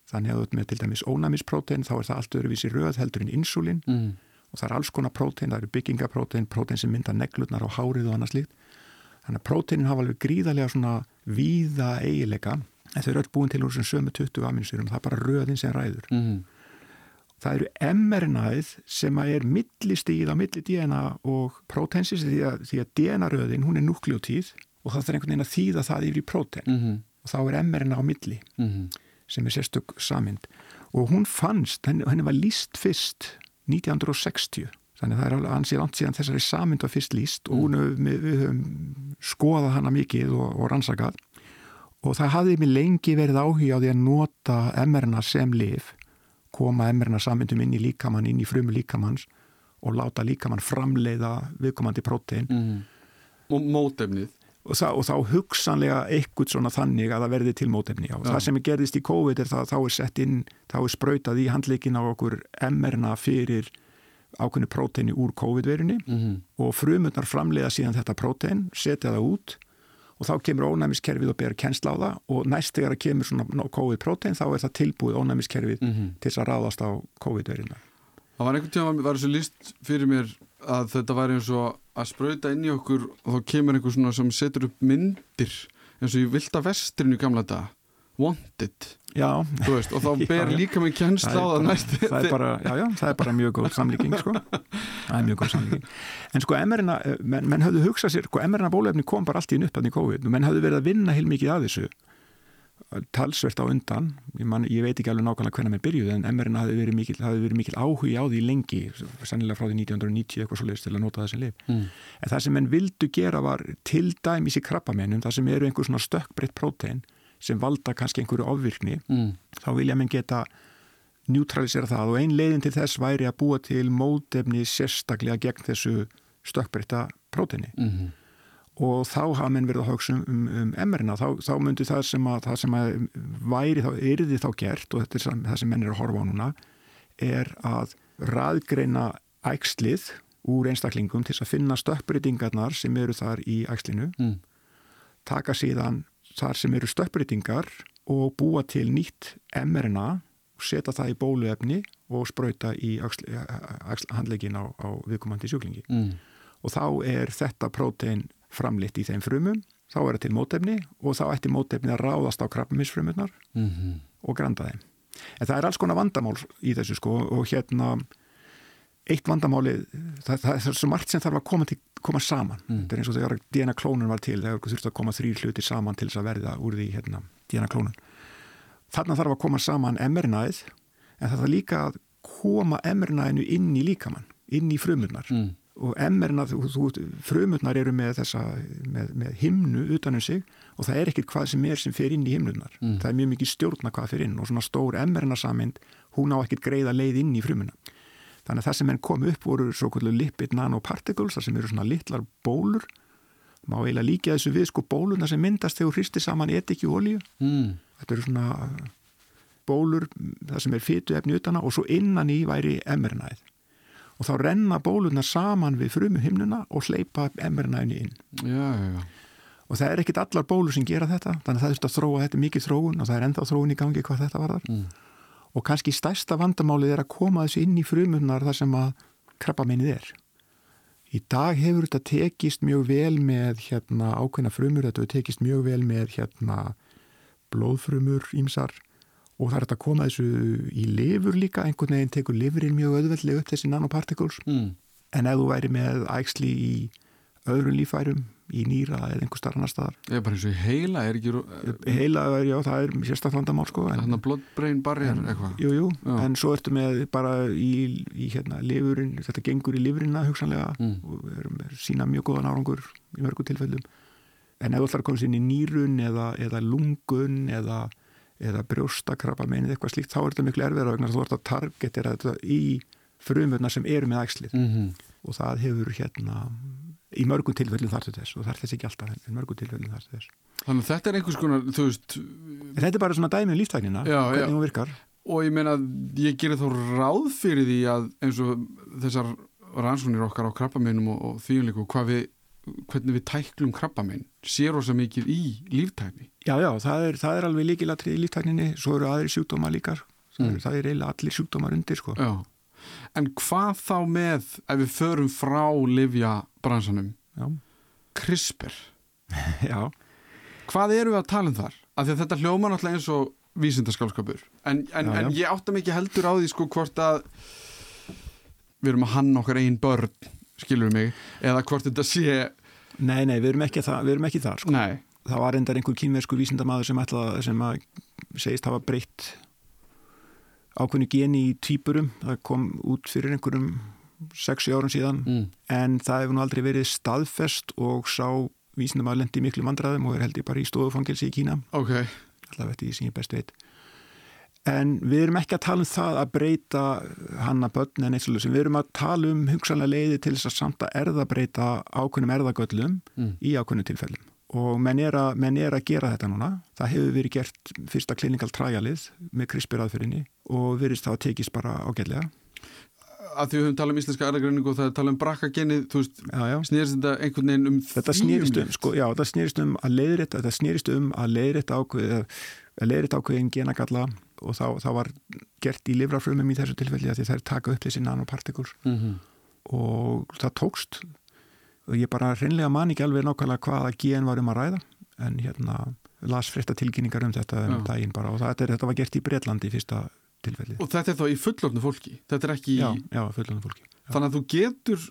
Þannig að með til dæmis ónæmisprótein þá er það allt öðruvísi röð heldur en insulin mm. og það er alls konar prótein, það eru byggingaprótein, prótein sem mynda neglutnar á hárið og annað slíkt. Þannig að próteinin hafa alveg gríðarlega svona víða eigileika en þau eru öll búin til úr sem sömu 20 aminsurum, það er bara röðin sem ræður. Mm. Það eru mRNA-ið sem er millistíð á milli DNA og próteinsis því að, að DNA-röðin hún er nukleotíð og það þarf einhvern veginn að þýða það yfir í prótein. Mm -hmm. og þá er mRNA á milli. -hmm sem er sérstök samind og hún fannst, henni, henni var líst fyrst 1960 þannig að það er alveg ansið langt síðan þessari samind var fyrst líst og hún, við, við höfum skoðað hana mikið og, og rannsakað. Og það hafði mig lengi verið áhuga á því að nota emmerna sem liv koma emmerna samindum inn í líkamann, inn í frumu líkamanns og láta líkamann framleiða viðkomandi prótein mm. og mótefnið og, það, og þá hugsanlega eitthvað svona þannig að það verði til mótefni á. Það sem er gerðist í COVID er það að þá er sett inn, þá er sprautað í handleikin á okkur mRNA fyrir ákveðinu próteini úr COVID-verunni mm -hmm. og frumundar framleiða síðan þetta prótein, setja það út og þá kemur ónæmiskerfið og ber kennsla á það og næst þegar það kemur svona COVID-prótein þá er það tilbúið ónæmiskerfið mm -hmm. til að ráðast á COVID-veruna. Það var einhvern tíma að var þessu líst fyrir mér að þetta var eins og að spröyta inn í okkur og þá kemur einhver svona sem setur upp myndir eins og í vilda vestrinu gamla dag wanted. Veist, og þá ber já, líka með kjensla á það næstu það er bara, já, já, það er bara mjög góð samlíking sko. það er mjög góð samlíking. En sko MR-ina, menn, menn hafðu hugsað sér sko MR-ina bólefni kom bara allt í nuppan í COVID menn hafðu verið að vinna heil mikið að þessu talsvert á undan. Ég, man, ég veit ekki alveg nákvæmlega hvernig mér byrjuði en MR-in hafi verið mikil, mikil áhugi á því lengi sannilega frá því 1990 eitthvað svo leiðist til að nota þessi lif mm. en það sem menn vildu gera var til dæmis í krabbamennum það sem eru einhver svona stökkbreytt prótein sem valda kannski einhverju ofvirkni mm. þá vilja menn geta neutralisera það. Og ein leiðin til þess væri að búa til mótefni sérstaklega gegn þessu stökkbreytta próteini. Mm -hmm og þá hafa menn verið að hugsa um, um, um emmerina, þá, þá myndi það sem að, það sem að væri þá, erði þá gert og þetta er það sem menn er að horfa á núna er að raðgreina ægslið úr einstaklingum til að finna stöppbreytingarnar sem eru þar í ægslinu mm. taka síðan þar sem eru stöppbreytingar og búa til nýtt emmerina og setja það í bóluefni og spröyta í handlegin á, á viðkomandi sjúklingi mm. og þá er þetta prótein framlitt í þeim frumum, þá er það til mótefni og þá ætti mótefni að ráðast á krabbaminsfrumunar mm -hmm. og granda þeim. En það er alls konar vandamál í þessu sko og hérna eitt vandamáli, það, það er svo margt sem þarf að koma, til, koma saman. Mm. Þetta er eins og þegar DNA klónun var til, þegar þurfti að koma þrýr hluti saman til þess að verða úr því hérna, DNA klónun. Þarna þarf að koma saman mRNA-ið en það þarf líka að koma mRNA-inu inn í líkamann, inn í frumurnar. Mm og emmerna, frumurnar eru með þessa, með, með himnu utanum sig og það er ekkert hvað sem er sem fer inn í himnunar. Mm. Það er mjög mikið stjórna hvað fer inn og svona stór emmerna samind, hún á ekkert greiða leið inn í frumuna. Þannig að það sem enn kom upp voru svo kvöldu lipid nanoparticles, það sem eru svona litlar bólur, má eiginlega líka þessu við sko bóluna sem myndast þegar hristi saman etikju olju. Mm. Þetta eru svona bólur, það sem er fytu efni utana og svo innan í væri emmernaðið og þá renna bólunar saman við frumu himnuna og hleypa mRNA-inu inn. Já, já, já. Og það er ekkit allar bólur sem gera þetta, þannig að það er að þróa þetta mikið þróun og það er enda þróun í gangi hvað þetta var þar. Mm. Og kannski stærsta vandamálið er að koma þessu inn í frumunar þar sem að krabbameinið er. Í dag hefur þetta tekist mjög vel með hérna, ákveðna frumur, þetta hefur tekist mjög vel með hérna, blóðfrumur ímsar og það er þetta að koma þessu í lifur líka, einhvern veginn tekur lifurinn mjög öðveldlega upp þessi nanoparticles Mm. en ef þú væri með ægsli í öðrum lífærum, í nýra eða einhver starf annar staðar. Er bara eins og í heila, er ekki Heila, já, það er sérstaklandamál sko. en- þannig að bloodbrain barrier en, eitthvað. jú, jú, Já. en svo ertu með bara í, í hérna, lifurinn, þetta gengur í lifurina hugsanlega Mm. og er, er sína mjög góðan árangur í mörgum tilfellum en ef þú ætlar að koma sér inn í nýrun eða, eða lungun eða, eða brjóstakrabba meinið eitthvað slíkt þá er þetta miklu erfiðra vegna þú ert að targetera þetta í frumurna sem eru með æxlið Mm og það hefur hérna í mörgum tilfellum þar til þess og það er þess ekki alltaf en mörgum tilfellum þar til þess Þannig að þetta er einhvers konar, þú veist, þetta er bara svona dæmið um líftæknina hvernig já. hún virkar og ég meina, ég gerir þá ráð fyrir því að eins og þessar rannsóknir okkar á krabbameinum og, og hvað við, hvernig við tæklum krabbamein, sé rosa mikið í líftækni. Já, já, það er, það er alveg líkilatrið í líftækninni svo eru aðri sjúkdóma líkar Mm. það er eiginlega allir sjúkdómar undir sko. Já. En hvað þá með, ef við förum frá livja bransanum, já. CRISPR, já, hvað eru við að tala um þar? Af því að þetta hljóma náttúrulega eins og vísindaskálskapur, en, en, Já, já. en ég átta mikið heldur á því sko hvort að við erum að hanna okkar einn börn, skilur mig, eða hvort þetta sé, nei, nei, við erum ekki, það, við erum ekki þar sko. það var endar einhver kínversku vísindamaður sem, sem að segist hafa breytt ákveðnu geni í týpurum það kom út fyrir einhverjum 6 árum síðan. Mm. en það hefur nú aldrei verið staðfest og sá vísindamaður lendi í miklu vandræðum og er held ég bara í stofufangilsi í Kína. Ok, allavega eftir því sem ég best veit. En við erum ekki að tala um það að breyta hanna börn en eitt svolítið við erum að tala um hugsanlega leiði til þess að samt að erðabreyta ákveðnum erðagöllum mm. í ákveðnum tilfellum og menn er, að, menn er að gera þetta núna. Það hefur verið gert fyrsta klinikal træjalið með CRISPR aðferðinni og verist það að tekist bara ágætlega. Að því við höfum talað um íslenska erðagreiningu og það er talað um brakkagenið, þú veist, snýrist þetta einhvern veginn um Þetta snýrist um, sko, já, þetta snýrist um að leiðrétta, þetta snýrist um að leiðrétta ákveð, að leiðrétta ákveðin genagalla og þá, þá var gert í livrafrumum í þessu tilfelli að því þær taka upp þessi nanopartikurs Mhm. og það tókst og ég bara reynlega man ekki alveg nákvæmlega hvaða gen var um að ræða en hérna las frétta tilkynningar um þetta um daginn bara og þetta, er, þetta var gert í Breitlandi í fyrsta tilfelli. og þetta er þá í fullorðnu fólki þetta er ekki, Já, já, fullan fólki. Já. þannig að þú getur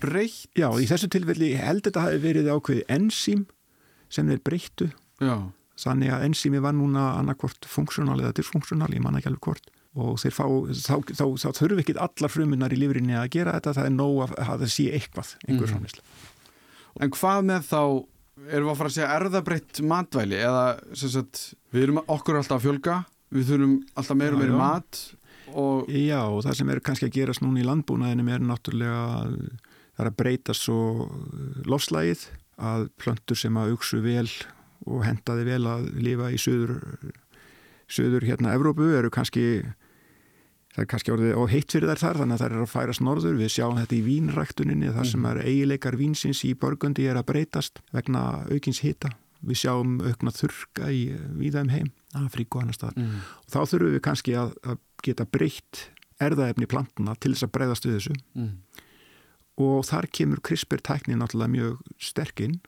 breytt Já, í þessu tilfelli held þetta hafi verið ákveðið ensím sem þeir breyttu já, þannig að ensími var núna annarkvort funksjónal eða dysfunksjónal, ég man ekki alveg hvort og fá, þá, þá, þá þurfi ekki allar frumunar í lífrinni að gera þetta það er nóg að, að það sé eitthvað einhver Mhm. framleysla. en hvað með þá erum við að fara að segja erðabreytt matvæli eða sem sagt, við erum okkur alltaf að fjölga við þurfum alltaf meira og meira mat og Já, og það sem er kannski að gerast núna í landbúnaðinum er náttúrulega það er að breyta svo lofslægið að plöntur sem að uksu vel og hendaði vel að lifa í söður, söður hérna Evrópu eru kannski það er kannski orðið og heitt fyrir þær þar þannig að þær eru að færast norður. Við sjáum þetta í vínræktuninni þar sem er eigileikar vínsins í borgundi er að breytast vegna aukins hita. Við sjáum aukna þurka í víðaum heim, Afríku og annar stað mm. og þá þurfum við kannski að, að geta breytt erðaefni plantuna til þess að breyðast við þessu. Mm. og þar kemur CRISPR-tækni náttúrulega mjög sterkinn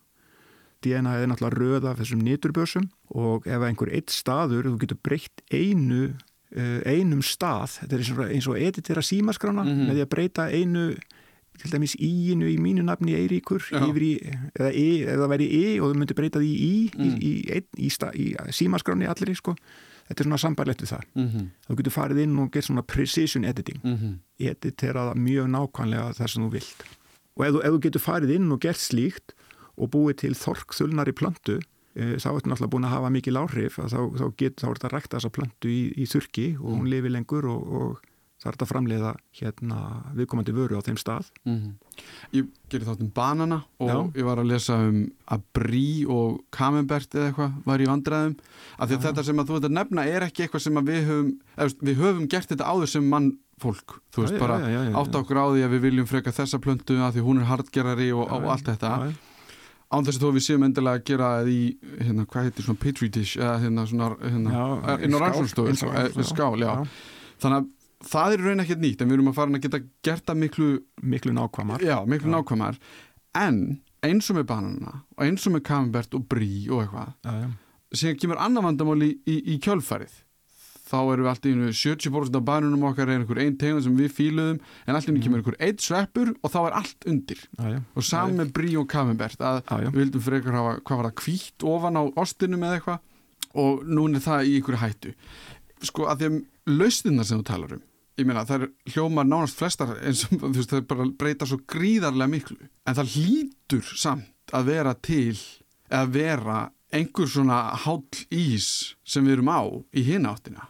DNA er náttúrulega röð af þessum nýturbörsum og ef einhver eitt staður þú getur breytt einu eh, einum stað, þetta er eins og, eins og editera símaskrána Mhm. með því að breyta einu til dæmis íinu í mínu nafni Eiríkur í, eða, e, eða væri e og þú myndir breyta því í, Mm. í, í, í, í, í símaskráni allir sko. þetta er svona sambarlegt við það Mm -hmm. þú getur farið inn og gett svona precision editing Mm -hmm. editera það mjög nákvæmlega þar sem þú vilt og ef ef þú getur farið inn og gert slíkt og búið til þorkþulnari plöntu e, þá ertu náttúrulega búin að hafa mikil áhrif að þá, þá, get, þá er þetta að rækta þessa plöntu í, í þurki og hún lifi lengur og, og það er þetta að framleiða hérna viðkomandi vöru á þeim stað Mhm. Ég gerði þátt um banana og Já. ég var að lesa um að brí og kamembert eða eitthvað var í vandræðum af því að Já. þetta sem að þú ert að nefna er ekki eitthvað sem við höfum við höfum gert þetta áður sem mann fólk þú veist Já, bara átt okkur á því að við viljum freka þessa plöntu að því hún er hardgerari og, og allt þetta. Án þess að þó við séum endilega að gera í hérna, hvað heitir svona petri dish eða hérna svona hérna, eh, inn á sko, eh, skál, já. já. þannig að það er raun ekkert nýtt en við erum að fara að geta gert það miklu miklu nákvæmar já, miklu Já. nákvæmar en eins og með bananana og eins og með kamembert og brí og eitthvað síðan kemur annar vandamál í, í, í kjölfarið þá erum við alltaf í einu 70% af banunum okkar er einhver einn tegund sem við fíluðum en alltaf mm. kemur einhver einn sveppur og þá er allt undir já. og saman með brí og kamembert að já. við vildum frekar hafa, hvað var það, kvítt ofan á ostinum eða eitthvað og núna er það í einhverju hættu sko að þeim lausninnar sem þú talar um ég meina það er hljómar nánast flestar eins og þú veist það bara að breyta svo gríðarlega miklu en það hlýtur samt að vera til eða vera einhver svona háll ís sem við erum á í hináttina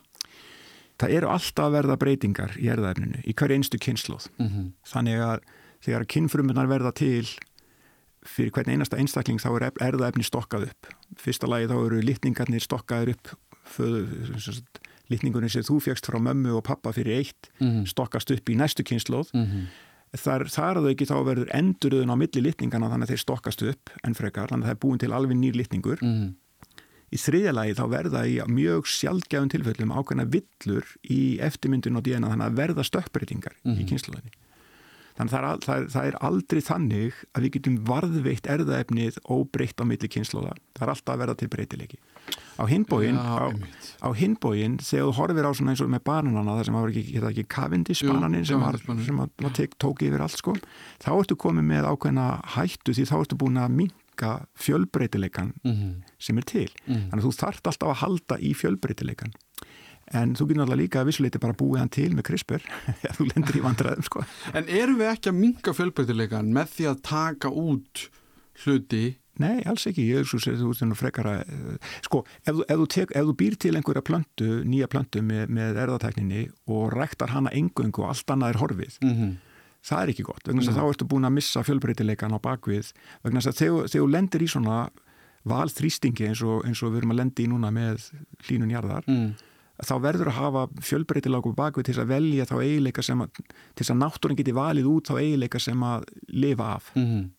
það eru alltaf að verða breytingar í erðaefninu í hverju einstu kynnslóð mm -hmm. þannig að þegar kynfrumunar verða til fyrir hvern einasta einstakling þá er erðaefni stokkað upp fyrsta lagi þá eru litningarnir stokkaður upp litningunni sem þú fegst frá mömmu og pappa fyrir eitt Mhm. stokkast upp í næstu kynnslóð Mm -hmm. þar, þar að þau ekki þá verður enduröðun á milli litningana þannig að þeir stokkast upp en frekar, þannig að það er búin til alveg nýr litningur Mhm. Í þriðja lagi þá verða í mjög sjálfgæðum tilfellum ákveðna villur í eftirmyndun og DNA þannig að verða stökkbreytingar í Mhm. kynnslóðinni þannig að það er, það, er, það er aldrei þannig að við getum varðveitt erðaefnið óbreytt á milli kynnslóða það er alltaf að verða til breytilegi á hinbóin Já, á, á hinbóin þegar þú horfir á svona eins og með bananana það sem var ekki, hérna ekki Cavendish bananin sem, var, sem tek, tók yfir allt sko þá ertu komið með ákveðna hættu því þá ertu búin að minka fjölbreytileikan Mhm. sem er til Mhm. þannig að þú þarft alltaf að halda í fjölbreytileikan en þú getur náttúrulega líka að vissuleiti bara búið hann til með CRISPR ef þú lendir í vandræðum sko En erum við ekki að minka fjölbreytileikan með því að taka út hluti Nei, alls ekki, ég er svo sér þú ert nú frekar að, eh, sko, ef, þú- ef, þú tek, ef þú býr til einhverja plöntu, nýja plöntu með, með erðatekninni og ræktar hana engöngu og allt annað er horfið, mm -hmm. Það er ekki gott, vegna þess að þá ertu búin að missa fjölbreytileikan á bakvið, vegna þess að þegar þegar þú lendir í svona valþrýstingi eins og, eins og við erum að lendi í núna með hlínun jarðar, mm. þá verður að hafa fjölbreytilega bakvið til að velja þá eiginleika sem að, til þess að náttúrin geti valið út þá eiginleika sem að lifa af. Mm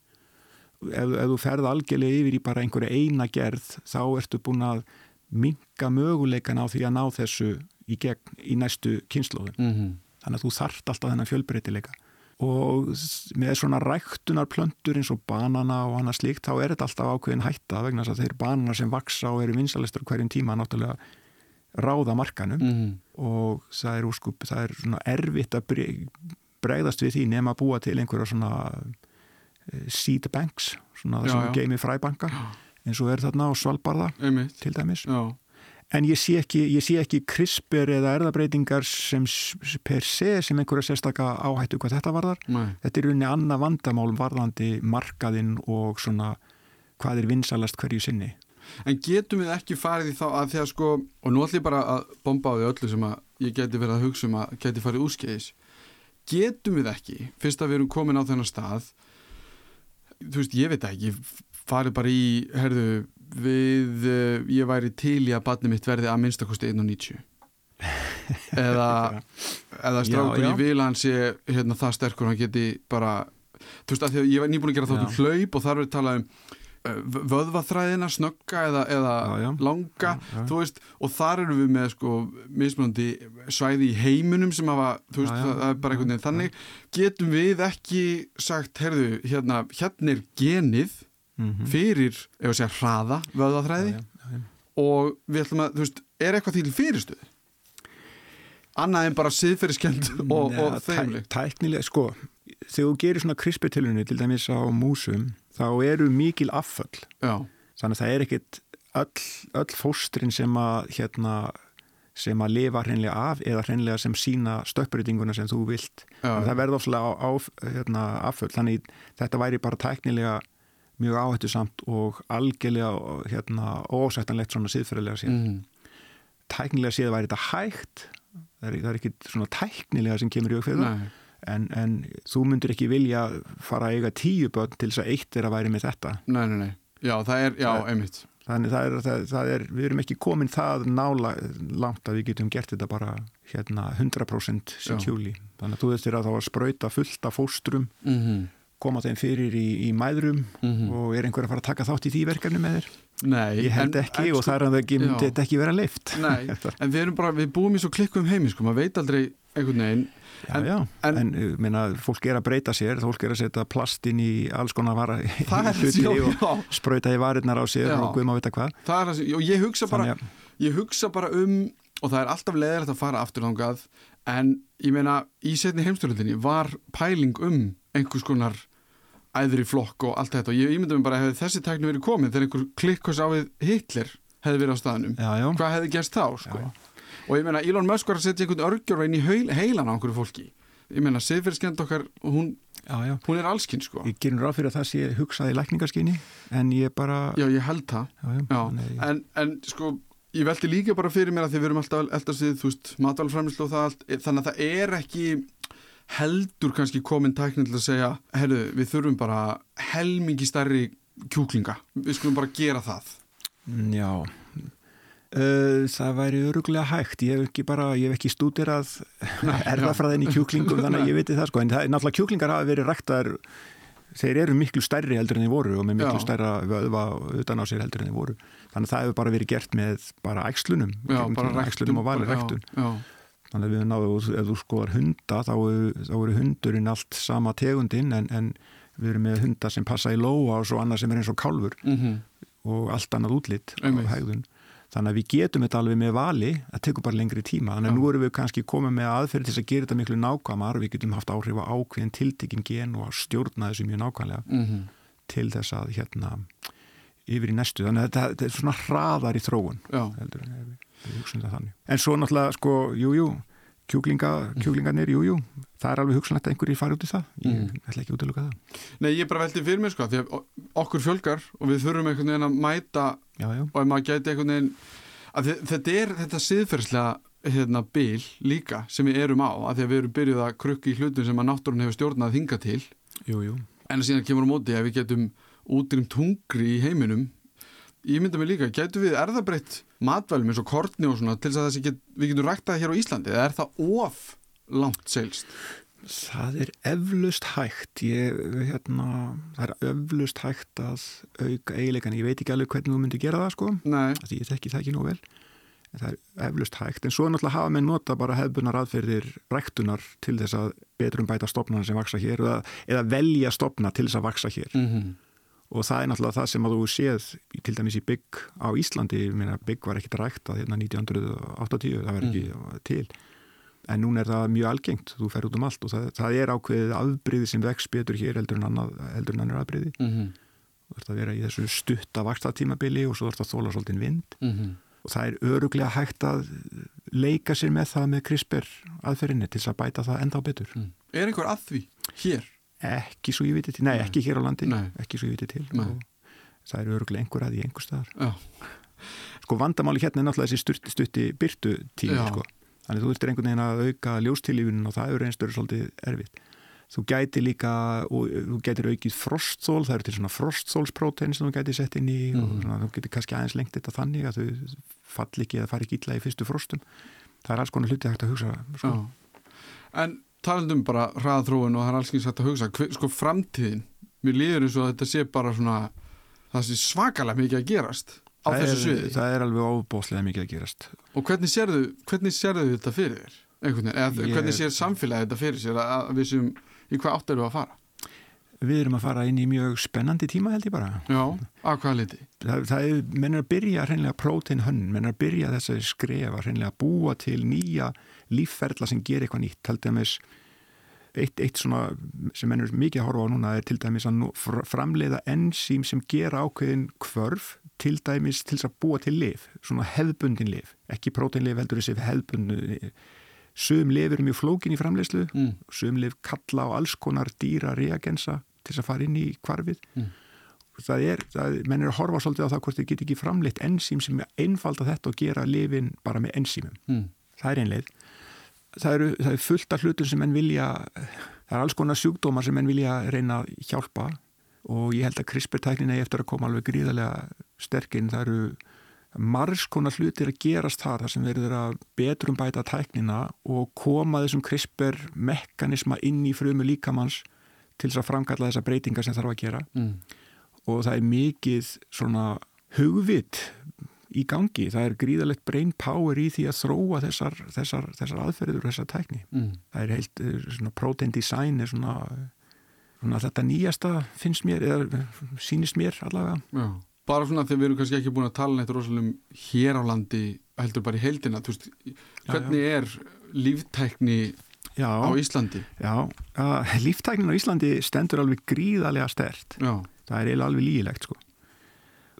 ef, ef þú ferð algjörlega yfir í bara einhverja eina gerð þá ertu búin að minka möguleikan á því að ná þessu í gegn í næstu kynnslóðum. -hmm. Þannig að þú þarft alltaf þennan fjölbreytileika. Og með svona ræktunar plöntur eins og banana og annað slíkt þá er þetta alltaf ákveðin hætta vegna þess að þeir banana sem vaksa og eru vinsalistur hverjum tíma náttúrulega ráða markanum Mm og það er úrskup, það er svona erfitt að bre- bregðast við því nema að búa til einhverja svona eh, seed banks, svona Já, sem geimi fræbanka eins og er þarna á Einmitt. til dæmis. Já. En ég sé ekki, ég sé ekki krispir eða erðabreitingar sem per se sem einhverja sérstaka áhættu hvað þetta varðar. Nei. Þetta er rauninni annað vandamál varðandi markaðinn og svona hvað er vinsalast hverju sinni. En getum við ekki farið í þá að því að sko, og nú ætlum ég bara að bomba á því öllu sem að ég geti verið að hugsa um að geti farið úrskeiðis. Getum við ekki, fyrst að við erum komin á þennan stað, þú veist, ég veit ekki, farið bara í, herðu, við, uh, ég væri til í að badni mitt verði að minnstakosti 1.90. eða, eða strákur Já, já. í vilan sé hérna það sterkur, hann geti bara, þú veist, að því að ég var nýbúin að gera þáttum Já. hlaup og þar er talað um uh, vöðvaþræðina, snögga eða, eða Já, langa þú veist, og þar eru við með sko mismunandi svæði í heiminum sem hafa, þú veist, það er bara einhvern veginn þannig, getum við ekki sagt, herðu, hérna hérna er genið Mm fyrir, ef að segja hraða vöðvaþræði. Og við ætlum að, þú veist, er eitthvað til fyrirstöð annað en bara siðferðiskend og, og þeimli Tæknilega, sko, þegar þú gerir svona krispirtilunni til dæmis á músum þá eru mikil afföll. Já, þannig að það er ekkit öll, öll fóstrin sem að hérna sem að lifa hreinlega af eða hreinlega sem sína stökkbreytinguna sem þú vilt. Það verður ofslega á, á hérna, afföll. Þannig þetta væri bara tæknilega mjög áhættu samt og algjörlega hérna, ósættanlegt svona síðferðilega séð. Mm, tæknilega séð væri þetta hægt það er, það er ekki svona tæknilega sem kemur í aukveða en, en þú myndir ekki vilja fara að eiga tíu börn til þess að eitt er að væri með þetta. Nei, nei, nei. Já, það er, já, einmitt. þannig það er, það, það er, við erum ekki komin það nála langt að við getum gert þetta bara hérna 100% securely. Þannig að þú þér að þá að spröyta fullt af fóstrum, mm -hmm. Koma þeim fyrir í, í mæðrum mm -hmm. og er einhver að fara að taka þátt í því verkefni með þér? Nei. Ég held en, ekki en, og það er að það myndi ekki vera leift. Nei, en við erum bara, við búum í svo klikkum heimi, sko, maður veit aldrei einhvern veginn Já, en, já, en, en uh, minna, fólk er að breyta sér, fólk er að setja plast inn í alls konar vara og spröyta í varirnar á sér já. og guðum að vita hvað. Það er að, og ég hugsa bara, Þannig, ég hugsa bara um, og það er alltaf leðilegt að fara aftur þángað, en ég meina, í setni heimstörlundinni var pæling um einhvers konar æðri flokk og allt þetta. Og ég ímynda mér bara að þessi tækni verið komið þegar einhver klikkos á við Hitler hefði verið á staðnum, hvað hefði gerst þá, sko? og ég meina Elon Musk var að setja einhvern örgjör inn í heilan á einhverju fólki. Ég meina siðferðskend okkar hún, já, já. hún er allskinn sko. Ég gerur ráð fyrir að það sé hugsaði lækningarskinni en ég bara já ég held það. Já, en, en sko ég veldi líka bara fyrir mér að þið verum alltaf eldast við þú veist matalfræmislu og það allt. Þannig að það er ekki heldur kannski komin tæknin til að segja herru við þurfum bara helmingi stærri kjúklinga. Við skulum bara gera það. Já. Uh, það væri öruglega hægt, ég hef ekki bara, ég hef ekki stúdirað erðafræðin í kjúklingum þannig að ég viti það sko, en það, náttúrulega kjúklingar hafa verið ræktar, þeir eru miklu stærri heldur en þeir voru og með miklu já. stærra vöðva utan á sér heldur en þeir voru. Þannig að það hefur bara verið gert með bara ægslunum, já, bara ægslunum og valið ræktun þannig að við náðum, ef þú skoðar hunda þá, eru hundurinn allt sama tegundinn en, en við erum með hundar sem passa í lóa og svo annað sem er eins og kálfur mm -hmm. og allt annað útlitt á hegðun Þannig að við getum þetta alveg með vali að tekur bara lengri tíma. Þannig að nú erum við kannski komið með aðferð til að gera þetta miklu nákvæmar við getum haft áhrif á ákveðin tiltekinn gen og stjórna þessu mjög nákvæmlega mm -hmm. til þess að hérna yfir í næstu. Þannig að þetta, þetta er svona hraðar í þróun. Heldur, við, við en svo náttúrulega, sko, jújú, jú, kjúklinga, kjúklingarnir, jújú, jú, það er alveg hugsanlegt að einhverjir fari út í það. Ég mm. ætla ekki út að luka það. Nei, ég er bara veldið fyrir mig, sko, því að okkur fjölgar og við þurfum einhvern veginn að mæta já, já. og ef maður gæti einhvern veginn að þetta er þetta siðferðslega hérna bil líka sem við erum á að því að við erum byrjuð að krukki í hlutum sem að náttúrun hefur stjórnað að hinga til jú, jú. en að síðan kemur á móti að við getum útrýmt hungri í heiminum ég mynda mig líka, getur við erðabreitt matvælum eins og kortni og svona til þess að get, við getum ræktað hér á Íslandi eða er það of langt seilst? Það er eflust hægt ég, hérna, það er eflust hægt að auka eiginleikan ég veit ekki alveg hvernig þú myndir gera það sko því ég tekki það ekki nú vel en það er eflust hægt, en svo náttúrulega hafa með nota bara hefbunar aðferðir ræktunar til þess að betrum bæta stopnarna sem vaksa hér eða, eða velja stopna til þess að vaksa hér mm -hmm. Og það er náttúrulega það sem að þú séð til dæmis í bygg á Íslandi bygg var ekkit ræktað hérna 1980 það var ekki mm. til en núna er það mjög algengt, þú fer út um allt og það, það er ákveðið afbríði sem vex betur hér heldur en annar, heldur en annar afbríði mm -hmm. þú ert að vera í þessu stutta vakstatímabili og svo ert að þóla svolítið vind mm -hmm. og það er öruglega hægt að leika sér með það með CRISPR aðferðinni til að bæta það enda á betur mm. Er einhver að því hér? Ekki svo ég viti til, nei, nei. ekki hér á landi nei. ekki svo ég viti til það er öruglega einhver að í einhver staðar Sko vandamáli hérna er náttúrulega þessi stutti, stutti byrtu tími sko Þannig þú þurftir einhvern veginn að auka ljóstilífunin og það eru einstöru svolítið erfitt. Þú gæti líka, og þú gætir aukið frostsól, það eru til svona frostsólsprótein sem þú gæti sett inn í mm og mhm. svona, þú getur kannski aðeins lengt þetta þannig að þau fall ekki eða fari ekki illa í fyrstu frostum. Það er alls konar hluti hægt að hugsa. Sko. En talandum bara hraðþróun og það er alls konar hægt að hugsa. Sko framtíðin, mér líður eins og þetta sé bara svona, það sé svakalega mikið að gerast á það þessu sviði. Það er alveg óbóslega mikið að gerast. Og hvernig sérðu, hvernig sérðu þetta fyrir þér? Eða ég... hvernig sér samfélagi þetta fyrir sér að við sem, í hvað átt eru að fara? Við erum að fara inn í mjög spennandi tíma held ég bara. Já, að hvað liti? Það, það er, menn er að byrja hreinlega prótein hönn, menn er að byrja þess að skrefa, hreinlega að búa til nýja lífferðla sem ger eitthvað nýtt, að með eitt, eitt svona sem mennur mikið að horfa á núna er til dæmis að framleiða enzím sem gera ákveðin kvörf til dæmis til að búa til liv, svona hefðbundin liv, ekki próteinliv heldur þessi hefðbundin sögum liv er mjög flókin í framleiðslu mm. sögum liv kalla á alls konar dýra reagensa til að fara inn í kvarfið mm. það er, það, menn er að horfa svolítið á það hvort þið get ekki framleitt enzím sem einfalda þetta og gera lifin bara með enzímum mm. það er einleið það eru, það er fullt af hlutum sem menn vilja það er alls konar sjúkdómar sem menn vilja reyna að hjálpa og ég held að CRISPR-tæknin er eftir að koma alveg gríðarlega sterkinn, það eru margskonar hlutir að gerast þar þar sem verður að betrum bæta tæknina og koma þessum CRISPR mekanisma inn í frumu líkamanns til þess að framkalla þessa breytingar sem þarf að gera mm. og það er mikið svona hugvit í gangi, það er gríðalegt brain power í því að þróa þessar, þessar, þessar aðferður og þessar tækni. Mm. það er heilt, eh, svona protein design er svona, svona þetta nýjasta finnst mér, eða sínist mér allavega. Já. Bara svona þegar við erum kannski ekki búin að tala neitt rosalega um hér á landi heldur bara í heildina. Veist, hvernig já, já. er líftækni já, á Íslandi? Já, uh, líftæknin á Íslandi stendur alveg gríðarlega stert það er eiginlega alveg lígilegt sko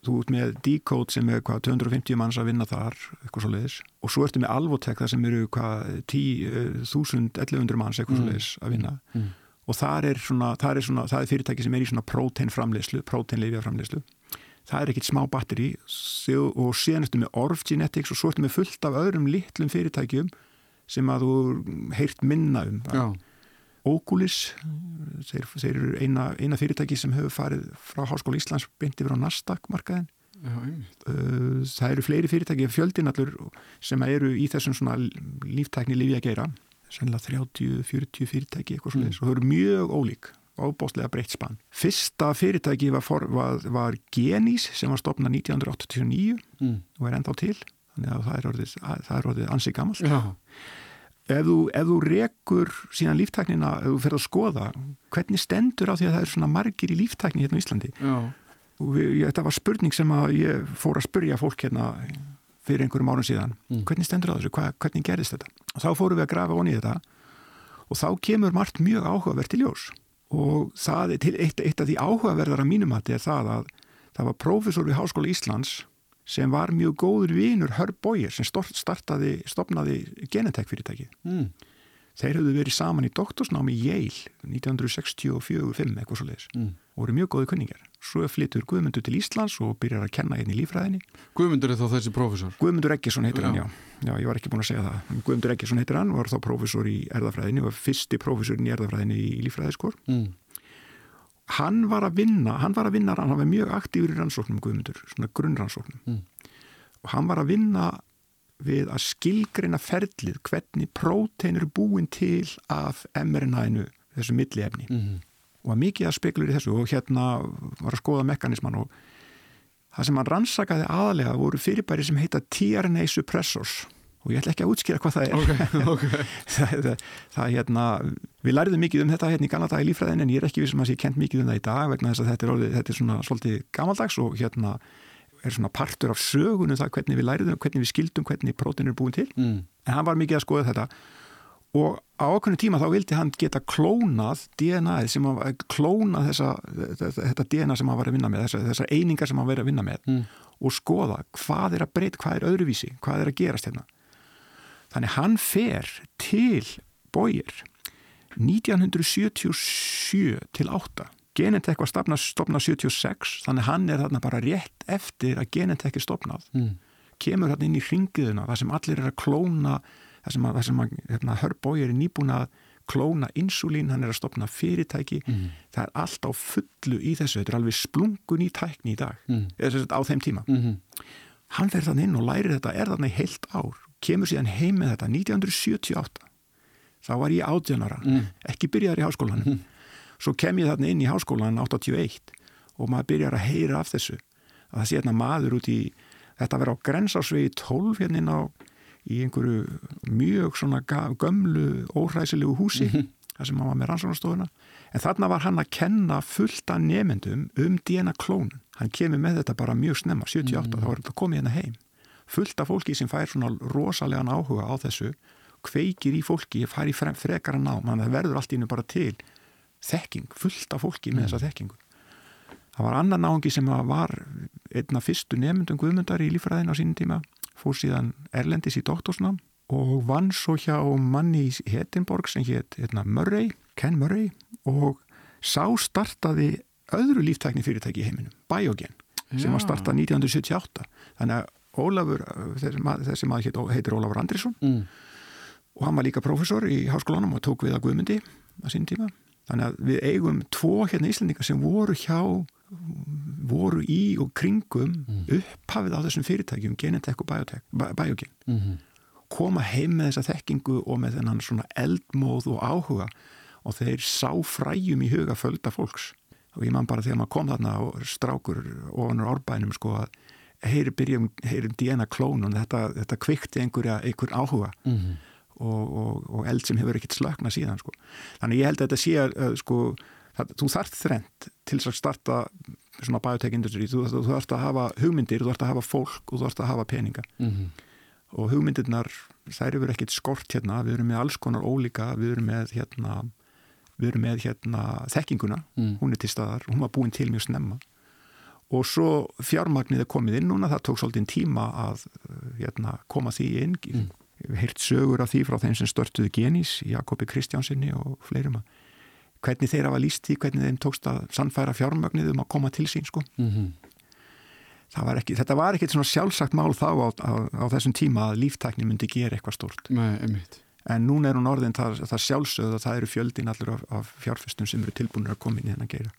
þú ert með Decode sem er hvað 250 manns að vinna þar eitthvað svo leiðis og svo ertu með Alvotech það sem eru hvað 10.1100 manns eitthvað mm. svo leiðis að vinna mm. og það er, svona, það er, svona, það er fyrirtæki sem er í svona próteinframleyslu, próteinleifjaframleyslu það er ekkit smá batteri og síðan ertu með Orf Genetics og svo ertu með fullt af öðrum litlum fyrirtækjum sem að þú heirt minna um Já. Oculis þeir, þeir eru eina, eina fyrirtæki sem hefur farið frá Háskóla Íslands beinti verið á Nasdaq markaðin Já, það eru fleiri fyrirtæki fjöldinallur sem eru í þessum svona líftækni lífi að gera sannlega 30-40 fyrirtæki eitthvað mm. og það eru mjög ólík ábóstlega breytt spann. Fyrsta fyrirtæki var, for, var, var Genís sem var stopnað 1989 mm. og er enda á til þannig að það er orðið, orðið ansið gammalt ef þú, ef þú rekur síðan líftæknina ef þú fer að skoða hvernig stendur á því að það er svona margir í líftækni hérna í Íslandi? Við, ég, þetta var spurning sem að ég fór að spurja fólk hérna fyrir einhverjum árun síðan. Mm. hvernig stendur á þessu, Hva, hvernig gerist þetta? Og þá fórum við að grafa onni þetta og þá kemur margt mjög áhugavert í ljós. Og það, eitt, eitt af því áhugaverðar að mínumatti er það að það var prófessor við Háskóla Íslands sem var mjög góður vinur Hörb Bóir sem startaði, stopnaði Genentech fyrirtækið. Mm. Þeir höfðu verið saman í doktorsnámi Yale 1964-65 eitthvað svo leiðis mm. og voru mjög góði kunningar. Svo flyttur Guðmundur til Íslands og byrjar að kenna hérna í lífræðinni. Guðmundur er þá þessi prófessor? Guðmundur Eggesson heitir já. hann, já. Já, ég var ekki búin að segja það. Guðmundur Eggesson heitir hann, var þá prófessor í erðafræðinni, var fyrsti prófessorinn í erðafræðinni í lífræðiskor. Mm. Hann var að vinna, hann var að vinna, hann var mjög aktífur í rannsóknum Guðmundur, svona grunnrannsóknum. Mm. Og hann var að vinna við að skilgreina ferlið hvernig prótein eru búin til af mRNA-inu, þessu milliefni mm -hmm. og að mikið að spekulur í þessu og hérna var að skoða mekanisman og það sem hann rannsakaði aðalega voru fyrirbæri sem heita tRNA suppressors og ég ætla ekki að útskýra hvað það er okay, okay. það, það hérna við læriðum mikið um þetta hérna í gamla dag í lífræðin en ég er ekki við sem að sé kent mikið um það í dag vegna þess að þetta er, orðið, þetta er svona svolítið gammaldags og hérna er svona partur af sögunum það hvernig við læriðum, hvernig við skildum hvernig prótin er búin til, mm. en hann var mikið að skoða þetta og á okkurnu tíma þá vildi hann geta klónað DNA-ið sem að klónað þessa, þetta DNA sem hann var að vinna með þessar þessa einingar sem hann var að vinna með mm. og skoða hvað er að breyta, hvað er öðruvísi hvað er að gerast hérna þannig hann fer til bóir 1977 til 8 Genentech var stopnað, stopnað 76 þannig hann er þarna bara rétt eftir að Genentech er stopnað mm. kemur þarna inn í hringiðuna það sem allir er að klóna það sem, að, það sem að, hérna, Hörbói er nýbúin að klóna insulín, hann er að stopna fyrirtæki, mm. það er allt á fullu í þessu, þetta er alveg splungun í tækni í dag, mm. eða á þeim tíma -hmm. Hann fer þann inn og lærir þetta er þarna í heilt ár, kemur síðan heim með þetta 1978 þá var ég átjönara, mm. ekki byrjar í háskólanum -hmm svo kem ég þarna inn í háskólan 81 og maður byrjar að heyra af þessu að það sé hérna maður út í þetta verður á grensásvegi 12 hérna inn á í einhverju mjög svona gömlu óhræsilegu húsi mm -hmm. Þar sem hann var með rannsóknarstofuna. En þarna var hann að kenna fullta nefendum um DNA klónun. Hann kemur með þetta bara mjög snemma 78, mm. þá var þetta komið hérna heim. Fullta fólki sem fær svona rosalega áhuga á þessu kveikir í fólki, fær í frekara ná mann það verður allt ínu bara til þekking, fullt af fólki með mm. þessa þekkingu. Það var annan náðungi sem var einna fyrstu nefndum guðmundar í lífræðin á sínum tíma, fór síðan Erlendis í doktorsnám og vann svo hjá manni í Hetinborg sem hétt hérna, Murray, Ken Murray og sá startaði öðru líftækni fyrirtæki í heiminum, Biogen, sem Já. var startað 1978. Þannig að Ólafur, þessi maður heitir Ólafur Andrisson mm. og hann var líka professor í háskólanum og tók við að guðmundi á sín tíma Þannig að við eigum tvo hérna íslendingar sem voru hjá voru í og kringum mm. upphafið á þessum fyrirtækjum Genentech og Biogen mm -hmm. Koma heim með þessa þekkingu og með þennan svona eldmóð og áhuga og þeir sá fræjum í huga földa fólks. Og ég man bara þegar maður kom þarna og strákur ofanur árbænum sko að heyri byrjum, heyrum DNA klónun þetta, þetta kvikti einhverja einhver áhuga. Mm -hmm. og, og, og eld sem hefur ekkert slökna síðan sko. Þannig ég held að þetta sé að sko það, þú þarf þrent til að starta svona biotech industry, þú, þú þarfst að hafa hugmyndir, þú þarfst að hafa fólk og þú þarfst að hafa peninga. Mm -hmm. Og hugmyndirnar, þær eru ekkert skort hérna, við erum með alls konar ólíka við erum með hérna við erum með hérna þekkinguna mm. hún er til staðar, hún var búin til mjög snemma og svo fjármagnið er komið inn núna, það tók svolítið tíma að hérna, koma því inn mm. heirt sögur af því frá þeim sem störtuðu Genís, Jakobi Kristjánsinni og fleirum að hvernig þeir hafa líst í, hvernig þeim tókst að sannfæra fjármögnið um að koma til sín sko. Mm -hmm. Var ekki, þetta var ekkert svona sjálfsagt mál þá á, á, á þessum tíma að líftækni myndi gera eitthvað stort. Nei, en núna er hún orðin það, það sjálfsögð að það eru fjöldin allur af, af fjárfestum sem eru tilbúinir að koma inn í þennan geira.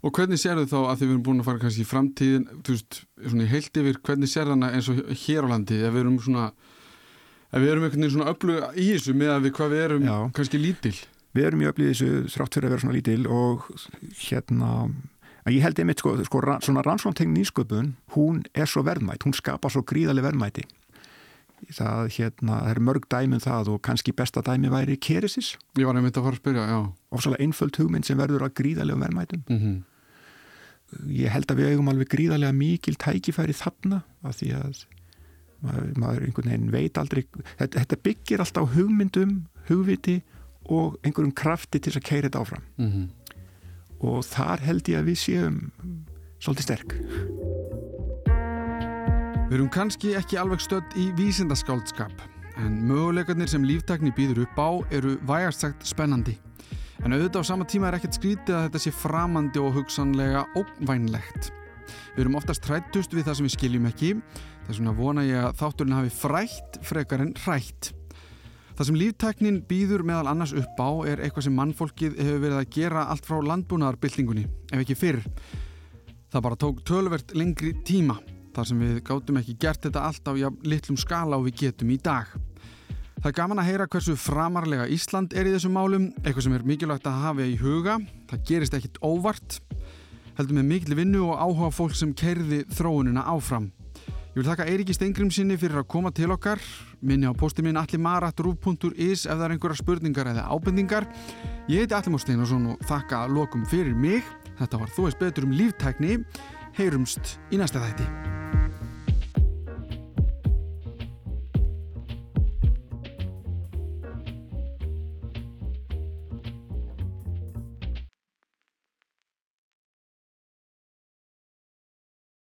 Og hvernig sér þau þá að þið erum búin að fara kannski í framtíðin, þú veist, svona í heilt yfir, hvernig sér þarna eins og hér á landi, ef við erum svona, ef við erum einhvern veginn svona öflug í þessu með að við hvað við erum Já. kannski lítil? við erum í öflið þessu þrátt fyrir að vera svona lítil og hérna að ég held einmitt sko, sko svona rannsóntegn nýsköpun, hún er svo verðmætt hún skapar svo gríðarlega verðmæti það hérna það er mörg dæmið um það og kannski besta dæmi væri Keresis. Ég var einmitt að fara að spyrja, já. Svolítið einföld hugmynd sem verður að gríðarlega verðmætum mm -hmm. ég held að við eigum alveg gríðarlega mikil tækifæri þarna af því að maður, maður einhvern veginn veit aldrei þetta, þetta byggir alltaf hugmyndum, hugviti og einhverjum krafti til að keira þetta áfram mm -hmm. Og þar held ég að við séum svolítið sterk. Við erum kannski ekki alveg stödd í vísindaskáldskap en möguleikarnir sem líftakni býður upp á eru vægast sagt spennandi. En auðvitað á sama tíma er ekkert skrítið að þetta sé framandi og hugsanlega óvænlegt Við erum oftast hrættust við það sem við skiljum ekki. Þess vegna vona ég að þátturinn hafi frætt frekar en hrætt Það sem lífteknin býður meðal annars upp á er eitthvað sem mannfólkið hefur verið að gera allt frá landbúnaðarbyltingunni, ef ekki fyrr. Það bara tók tölvert lengri tíma, þar sem við gátum ekki gert þetta allt á litlum skala og við getum í dag. Það er gaman að heyra hversu framarlega Ísland er í þessum málum, eitthvað sem er mikilvægt að hafa í huga. Það gerist ekkit óvart, heldur með miklu vinnu og áhuga fólk sem kerði þróunina áfram. Ég vil þakka Eiríki Steingrimsinni fyrir að koma til okkar. Minni á posti minn allimarat.ruf.is ef það er einhverja spurningar eða ábendingar. Ég heiti Allimár Steinarsson og þakka lokum fyrir mig. Þetta var Þú veist betur um líftækni. Heyrumst í næsta þætti.